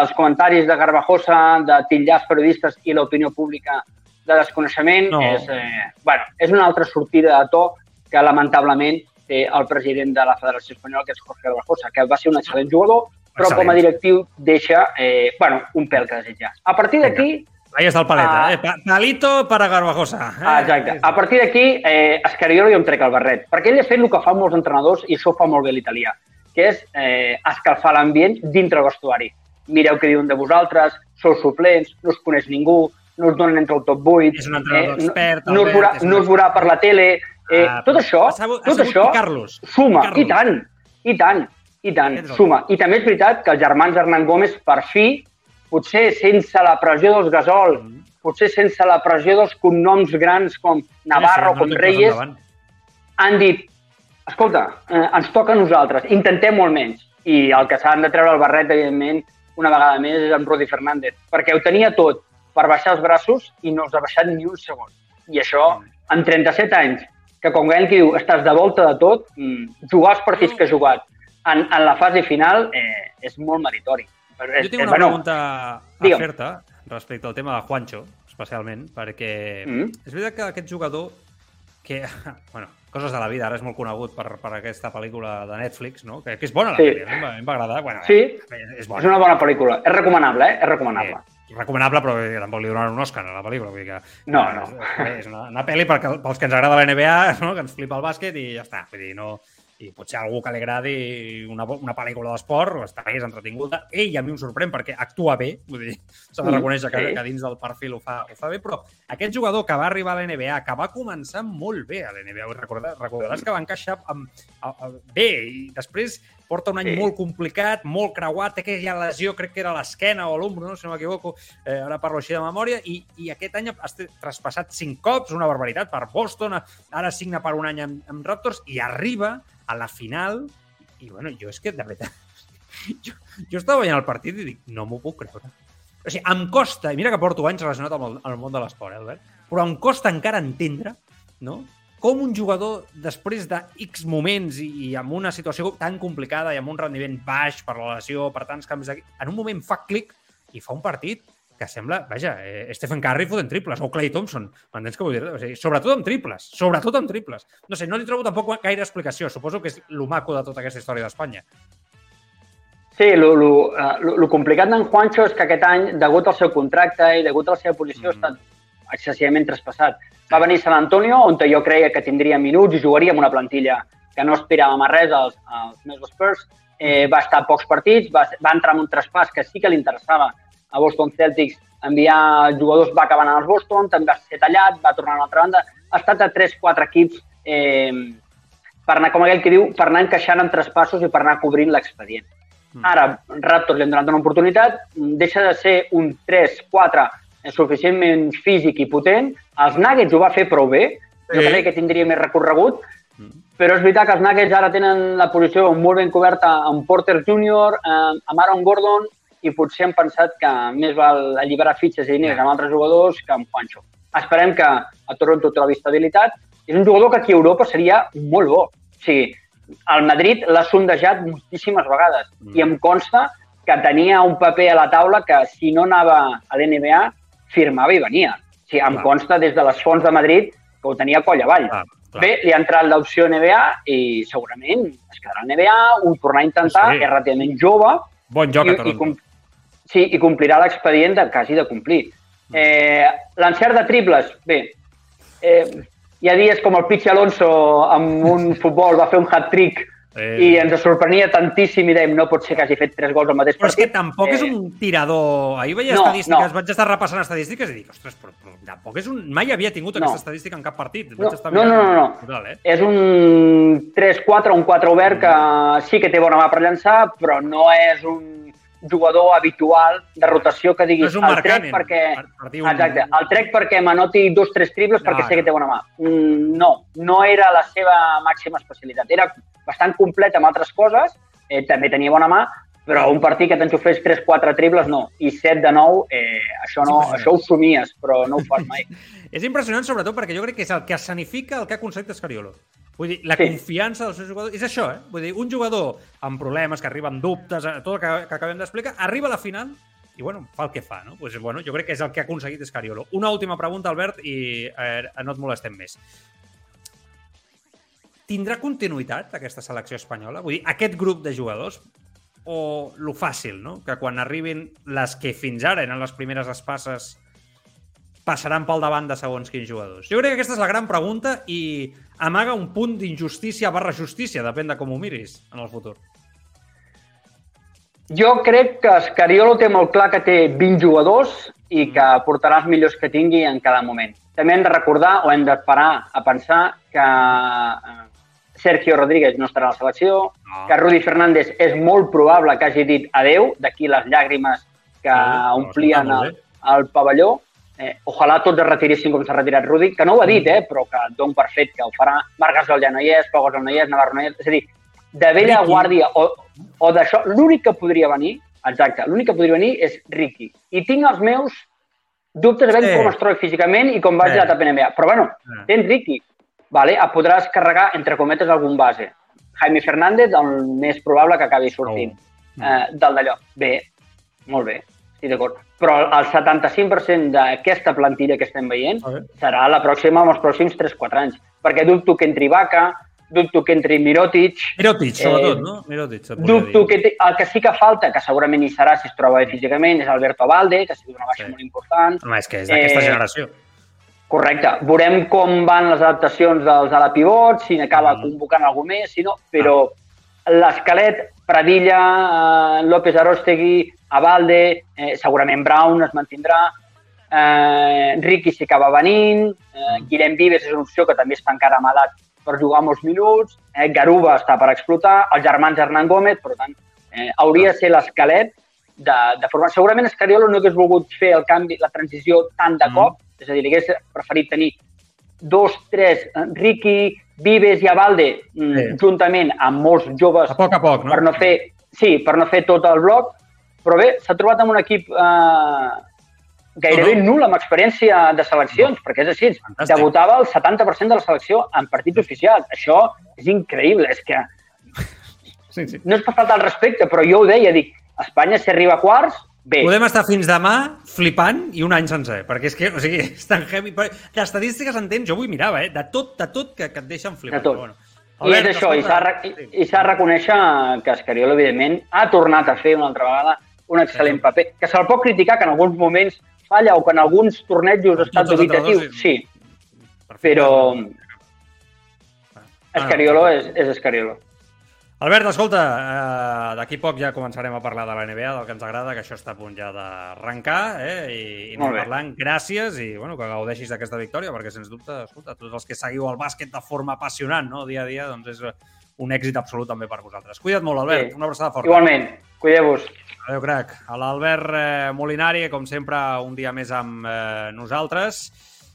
Els comentaris de Garbajosa, de titllars periodistes i l'opinió pública de desconeixement no. és, eh, bueno, és una altra sortida de to que lamentablement té el president de la Federació Espanyola, que és Jorge Garbajosa, que va ser un excel·lent jugador, però Excel·lent. com a directiu deixa eh, bueno, un pèl que desitjar. A partir d'aquí... Ahí està el paleta, uh, eh? Palito para Garbajosa. Eh? Exacte. A partir d'aquí, eh, Escariolo jo em trec el barret, perquè ell ha fet el que fan molts entrenadors i això fa molt bé l'italià, que és eh, escalfar l'ambient dintre el vestuari. Mireu què diuen de vosaltres, sou suplents, no us coneix ningú, no us donen entre el top 8. És un entrenador eh, expert. No, no, us veurà, no us veurà per la tele. Eh, ah, tot això, sabut, tot això suma, i tant, i tant. I tant, suma. I també és veritat que els germans Hernán Gómez, per fi, potser sense la pressió dels Gasol, mm. potser sense la pressió dels cognoms grans com Navarro, sí, sí, com Reyes, han dit, escolta, eh, ens toca a nosaltres, intentem molt menys. I el que s'han de treure el barret, evidentment, una vegada més, és en Rudi Fernández, perquè ho tenia tot per baixar els braços i no els ha baixat ni un segon. I això, en 37 anys, que com que diu, estàs de volta de tot, mm, jugar els partits que ha jugat, en, en la fase final eh, és molt meritori. Jo tinc una bueno, pregunta a fer-te respecte al tema de Juancho, especialment, perquè mm. és veritat que aquest jugador que, bueno, coses de la vida, ara és molt conegut per, per aquesta pel·lícula de Netflix, no? que, que és bona la sí. pel·lícula, a mi em va agradar. Bueno, sí, eh, és, bona. és una bona pel·lícula. És recomanable, eh? És recomanable. Eh, recomanable, però tampoc li donaran un Òscar a la pel·lícula. Vull dir que, no, no. És, és una, una pel·li perquè, pels que ens agrada la NBA, no? que ens flipa el bàsquet i ja està. Vull dir, no, i potser algú que li agradi una, una pel·lícula d'esport està més entretinguda. Ell a mi em sorprèn perquè actua bé, vull dir, s'ha de mm, reconèixer que, que dins del perfil ho fa, ho fa bé, però aquest jugador que va arribar a l'NBA, que va començar molt bé a l'NBA, recordaràs, que va encaixar amb, bé i després porta un any sí. molt complicat, molt creuat, aquella lesió, crec que era l'esquena o l'ombro, no? si no m'equivoco, eh, ara parlo així de memòria, i, i aquest any ha traspassat cinc cops, una barbaritat, per Boston, ara signa per un any amb, amb Raptors, i arriba a la final, i bueno, jo és que, de veritat, jo, jo estava veient el partit i dic, no m'ho puc creure. O sigui, em costa, i mira que porto anys relacionat amb el, amb el món de l'esport, eh, Albert, però em costa encara entendre, no?, com un jugador, després de X moments i, i amb una situació tan complicada i amb un rendiment baix per la lesió, per tants canvis d'aquí, en un moment fa clic i fa un partit que sembla, vaja, eh, Stephen Curry fotent triples, o Clay Thompson, m'entens què vull dir? O sigui, sobretot amb triples, sobretot amb triples. No sé, no li trobo tampoc gaire explicació, suposo que és el maco de tota aquesta història d'Espanya. Sí, el eh, complicat d'en Juancho és que aquest any, degut al seu contracte i degut a la seva posició, mm. ha estat excessivament traspassat. Va venir San Antonio, on jo creia que tindria minuts i jugaria amb una plantilla que no aspiràvem a res als, als meus Spurs. Eh, va estar pocs partits, va, va entrar en un traspàs que sí que li interessava a Boston Celtics enviar jugadors, va acabar en els Boston, també va ser tallat, va tornar a l'altra banda. Ha estat a 3-4 equips eh, per anar, com aquell que diu, per anar encaixant en traspassos i per anar cobrint l'expedient. Mm. Ara, Raptors li han donat una oportunitat, deixa de ser un 3-4 suficientment físic i potent. Els Nuggets ho va fer prou bé, sí. jo crec que tindria més recorregut, mm. però és veritat que els Nuggets ara tenen la posició molt ben coberta amb Porter Jr., eh, amb Aaron Gordon, i potser hem pensat que més val alliberar fitxes i diners amb altres jugadors que amb Juancho. Esperem que a Toronto trobi estabilitat. És un jugador que aquí a Europa seria molt bo. O sigui, el Madrid l'ha sondejat moltíssimes vegades mm. i em consta que tenia un paper a la taula que si no anava a l'NBA firmava i venia. O sigui, em Clar. consta des de les fonts de Madrid que ho tenia coll avall. Clar. Clar. Bé, li ha entrat l'opció NBA i segurament es quedarà a NBA, ho tornarà a intentar, sí. és relativament jove. Bon joc a Toronto. I, Sí, i complirà l'expedient de quasi de complir. Mm. Eh, L'encert de triples, bé, eh, hi ha dies com el Pichi Alonso amb un futbol va fer un hat-trick eh. i ens sorprenia tantíssim i dèiem no pot ser que hagi fet tres gols al mateix però partit. Però és que tampoc eh... és un tirador... Ahir veia no, estadístiques, no. vaig estar repassant estadístiques i dic, ostres, però, però tampoc és un... Mai havia tingut no. aquesta estadística en cap partit. No, estar no, no, no, no. Total, eh? És un 3-4, un 4 obert que sí que té bona mà per llançar, però no és un jugador habitual de rotació que diguis no el trec perquè... Per, per un... Exacte, el trec perquè m'anoti dos, tres triples no, perquè sé que té bona mà. Mm, no, no era la seva màxima especialitat. Era bastant complet amb altres coses, eh, també tenia bona mà, però un partit que t'enxufés 3-4 triples, no. I 7 de 9, eh, això, no, això ho somies, però no ho fas mai. és impressionant, sobretot, perquè jo crec que és el que escenifica el que ha aconseguit Escariolo. Vull dir, la sí. confiança dels seus jugadors... És això, eh? Vull dir, un jugador amb problemes, que arriba amb dubtes, eh, tot el que, que acabem d'explicar, arriba a la final i, bueno, fa el que fa, no? Pues, bueno, jo crec que és el que ha aconseguit Escariolo. Una última pregunta, Albert, i eh, no et molestem més. Tindrà continuïtat aquesta selecció espanyola? Vull dir, aquest grup de jugadors o lo fàcil, no? Que quan arribin les que fins ara eren les primeres espasses passaran pel davant de segons quins jugadors? Jo crec que aquesta és la gran pregunta i amaga un punt d'injustícia barra justícia, depèn de com ho miris en el futur. Jo crec que Escariolo té molt clar que té 20 jugadors i que portarà els millors que tingui en cada moment. També hem de recordar o hem d'esperar a pensar que eh, Sergio Rodríguez no estarà a la selecció, no. que Rudi Fernández és molt probable que hagi dit adeu, d'aquí les llàgrimes que sí, omplien el, el pavelló. Eh, ojalà tots es retiressin com s'ha retirat Rudi, que no ho ha dit, eh, però que don per fet que ho farà. Marc Gasol ja no hi és, Pau Gasol no hi és, Navarro no hi és. És a dir, de vella Ricky. guàrdia o, o d'això, l'únic que podria venir, exacte, l'únic que podria venir és Ricky. I tinc els meus dubtes de sí. com es troba físicament i com vaig sí. a la NBA. Però bueno, sí. tens Ricky, vale? et podràs carregar, entre cometes, algun base. Jaime Fernández, el més probable que acabi sortint oh. eh, del d'allò. Bé, molt bé, estic d'acord. Però el 75% d'aquesta plantilla que estem veient serà la pròxima en els pròxims 3-4 anys. Perquè dubto que entri Vaca, dubto que entri Mirotic... Mirotic, sobretot, eh, no? Mirotic, dubto dir. que el que sí que falta, que segurament hi serà si es troba bé físicament, és Alberto Valde, que ha sigut una baixa sí. molt important. Home, és que és d'aquesta eh, generació. Correcte. Veurem com van les adaptacions dels ala pivots, si n'acaba mm. convocant algú més, si no, però ah. l'esquelet, Pradilla, eh, López Arostegui, Avalde, eh, segurament Brown es mantindrà, eh, Ricky s'hi acaba venint, eh, mm. Guillem Vives és una opció que també està encara amb edat per jugar molts minuts, eh, Garuba està per explotar, els germans Hernán Gómez, per tant, eh, hauria de ser l'esquelet de, de forma... Segurament Escariolo no hagués volgut fer el canvi, la transició tant de mm. cop, mm és a dir, li hagués preferit tenir dos, tres, eh, Ricky, Vives i Avalde, mm, sí. juntament amb molts joves... A poc a poc, no? Per no fer, sí, per no fer tot el bloc, però bé, s'ha trobat amb un equip eh, gairebé no, no. nul amb experiència de seleccions, no. perquè és així, Fantàstic. debutava el 70% de la selecció en partits oficials. Això és increïble, és que... Sí, sí. No és per faltar el respecte, però jo ho deia, dic, Espanya, si arriba a quarts, Bé. Podem estar fins demà flipant i un any sencer, perquè és que, o sigui, és tan heavy. Que estadístiques entens, jo vull mirar, eh? De tot, de tot que, que et deixen flipant. De tot. Bueno. I és això, i s'ha de reconèixer que Escariolo, evidentment, ha tornat a fer una altra vegada un excel·lent sí. paper, que se'l pot criticar que en alguns moments falla o que en alguns tornejos ha estat dubitatiu, sí. Però Escariolo és, és Escariolo. Albert, escolta, eh, d'aquí poc ja començarem a parlar de la NBA, del que ens agrada, que això està a punt ja d'arrencar, eh, i, i anem parlant. Gràcies i bueno, que gaudeixis d'aquesta victòria, perquè sens dubte, escolta, tots els que seguiu el bàsquet de forma apassionant, no?, dia a dia, doncs és un èxit absolut també per vosaltres. Cuida't molt, Albert, sí. una abraçada forta. Igualment, cuideu-vos. Adéu, crac. A l'Albert eh, Molinari, com sempre, un dia més amb eh, nosaltres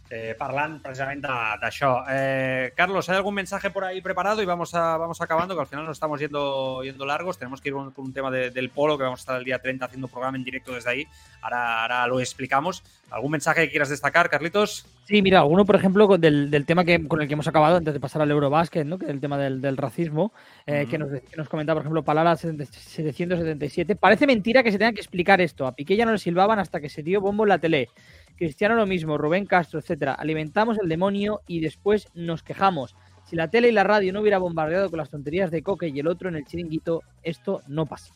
eh, parlant precisament d'això. Eh, Carlos, ¿hay algún mensaje por ahí preparado? Y vamos, a, vamos acabando, que al final nos estamos yendo, yendo largos. Tenemos que ir con, con un tema de, del polo, que vamos a estar el día 30 haciendo un programa en directo desde ahí. Ahora, ahora lo explicamos. ¿Algún mensaje que quieras destacar, Carlitos? Sí, mira, alguno, por ejemplo, del, del tema que, con el que hemos acabado antes de pasar al Eurobasket, ¿no? que es el tema del, del racismo, eh, que, nos, que nos comentaba, por ejemplo, Palala 777. Parece mentira que se tenga que explicar esto. A Piqué ya no le silbaban hasta que se dio bombo en la tele. Cristiano lo mismo, Rubén Castro, etcétera. Alimentamos el demonio y después nos quejamos. Si la tele y la radio no hubiera bombardeado con las tonterías de Coque y el otro en el chiringuito, esto no pasa.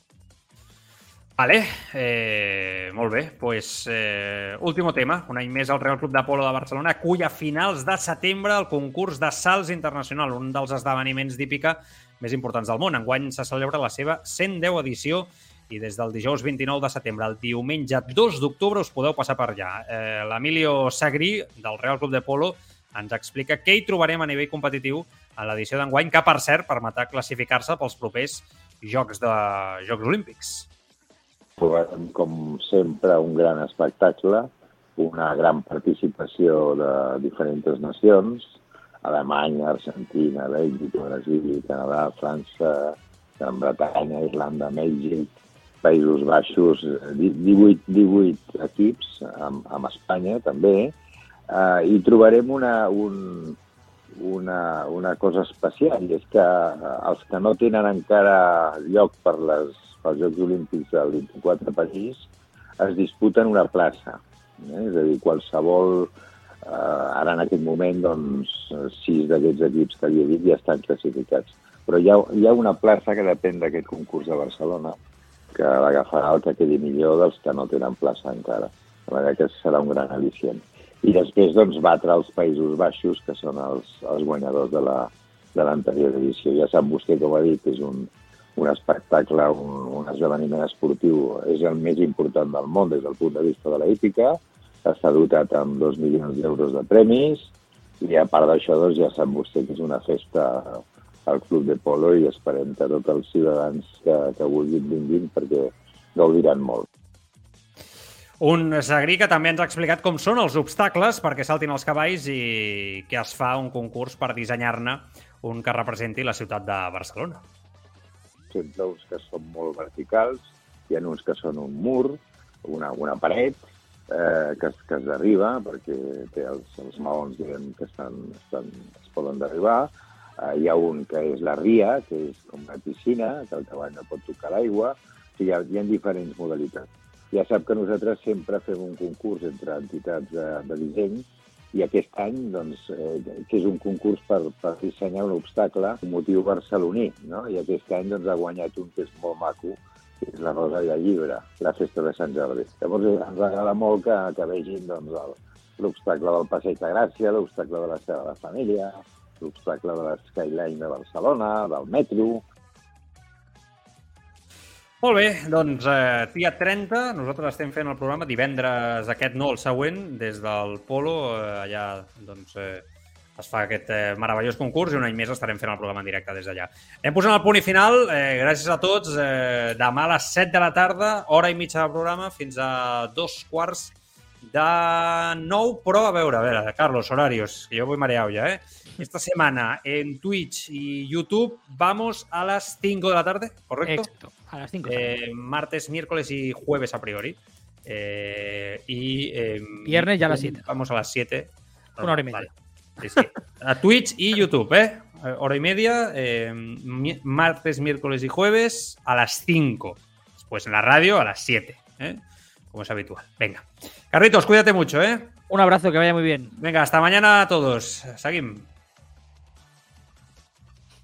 Vale, eh, molt bé. Pues, eh, último tema. Un any més el Real Club de Polo de Barcelona acull a finals de setembre el concurs de salts internacional, un dels esdeveniments d'hípica més importants del món. Enguany se celebra la seva 110 edició i des del dijous 29 de setembre al diumenge 2 d'octubre us podeu passar per allà. Eh, L'Emilio Sagri, del Real Club de Polo, ens explica què hi trobarem a nivell competitiu en l'edició d'enguany, que, per cert, permetrà classificar-se pels propers Jocs, de, Jocs Olímpics. Com sempre, un gran espectacle, una gran participació de diferents nacions, Alemanya, Argentina, Bèlgica, Brasil, Canadà, França, Gran Bretanya, Irlanda, Mèxic, Països Baixos, 18, 18 equips, amb, amb Espanya també, eh, i trobarem una, un, una, una cosa especial, i és que eh, els que no tenen encara lloc per les, pels Jocs Olímpics del 24 a París es disputen una plaça. Eh? És a dir, qualsevol... Eh, ara en aquest moment, doncs, sis d'aquests equips que havia dit ja estan classificats. Però hi ha, hi ha una plaça que depèn d'aquest concurs de Barcelona, que l'agafarà el que quedi millor dels que no tenen plaça encara. De manera que serà un gran al·licient. I després, doncs, batre els Països Baixos, que són els, els guanyadors de la de l'anterior edició. Ja sap vostè, com ha dit, és un, un espectacle, un, un esdeveniment esportiu, és el més important del món des del punt de vista de l'ètica, està dotat amb dos milions d'euros de premis, i a part d'això, doncs, ja sap vostè que és una festa al Club de Polo i esperem que tots els ciutadans que, que vulguin vinguin perquè gaudiran molt. Un sagrí que també ens ha explicat com són els obstacles perquè saltin els cavalls i que es fa un concurs per dissenyar-ne un que representi la ciutat de Barcelona. Sempre uns que són molt verticals, hi ha uns que són un mur, una, una paret, eh, que, que es derriba perquè té els, els maons diguem, que estan, estan, es poden derribar, Uh, hi ha un que és la ria, que és com una piscina, que el cavall no pot tocar l'aigua. O sigui, hi, ha, hi ha diferents modalitats. Ja sap que nosaltres sempre fem un concurs entre entitats de, de disseny i aquest any, doncs, eh, que és un concurs per, per dissenyar un obstacle, un motiu barceloní, no? I aquest any doncs, ha guanyat un que és molt maco, que és la Rosa el Llibre, la festa de Sant Jordi. Llavors ens agrada molt que, que vegin doncs, l'obstacle del Passeig de Gràcia, l'obstacle de la seva de família, l'obstacle de l'Skyline de Barcelona, del metro... Molt bé, doncs eh, dia 30, nosaltres estem fent el programa divendres aquest, no, el següent, des del Polo, eh, allà doncs, eh, es fa aquest eh, meravellós concurs i un any més estarem fent el programa en directe des d'allà. Hem posat el punt i final, eh, gràcies a tots, eh, demà a les 7 de la tarda, hora i mitja de programa, fins a dos quarts de nou, però a veure, a veure, Carlos, horarios, que jo voy mareado ja, eh? Esta semana en Twitch y YouTube vamos a las 5 de la tarde, ¿correcto? Exacto, a las 5. Eh, martes, miércoles y jueves a priori. Eh, y eh, Viernes ya a las 7. Vamos a las 7. Una hora y media. Vale. Sí, sí. A Twitch y YouTube, ¿eh? Hora y media, mi- martes, miércoles y jueves a las 5. Después en la radio a las 7, ¿eh? Como es habitual. Venga. Carritos, cuídate mucho, ¿eh? Un abrazo, que vaya muy bien. Venga, hasta mañana a todos. Seguim.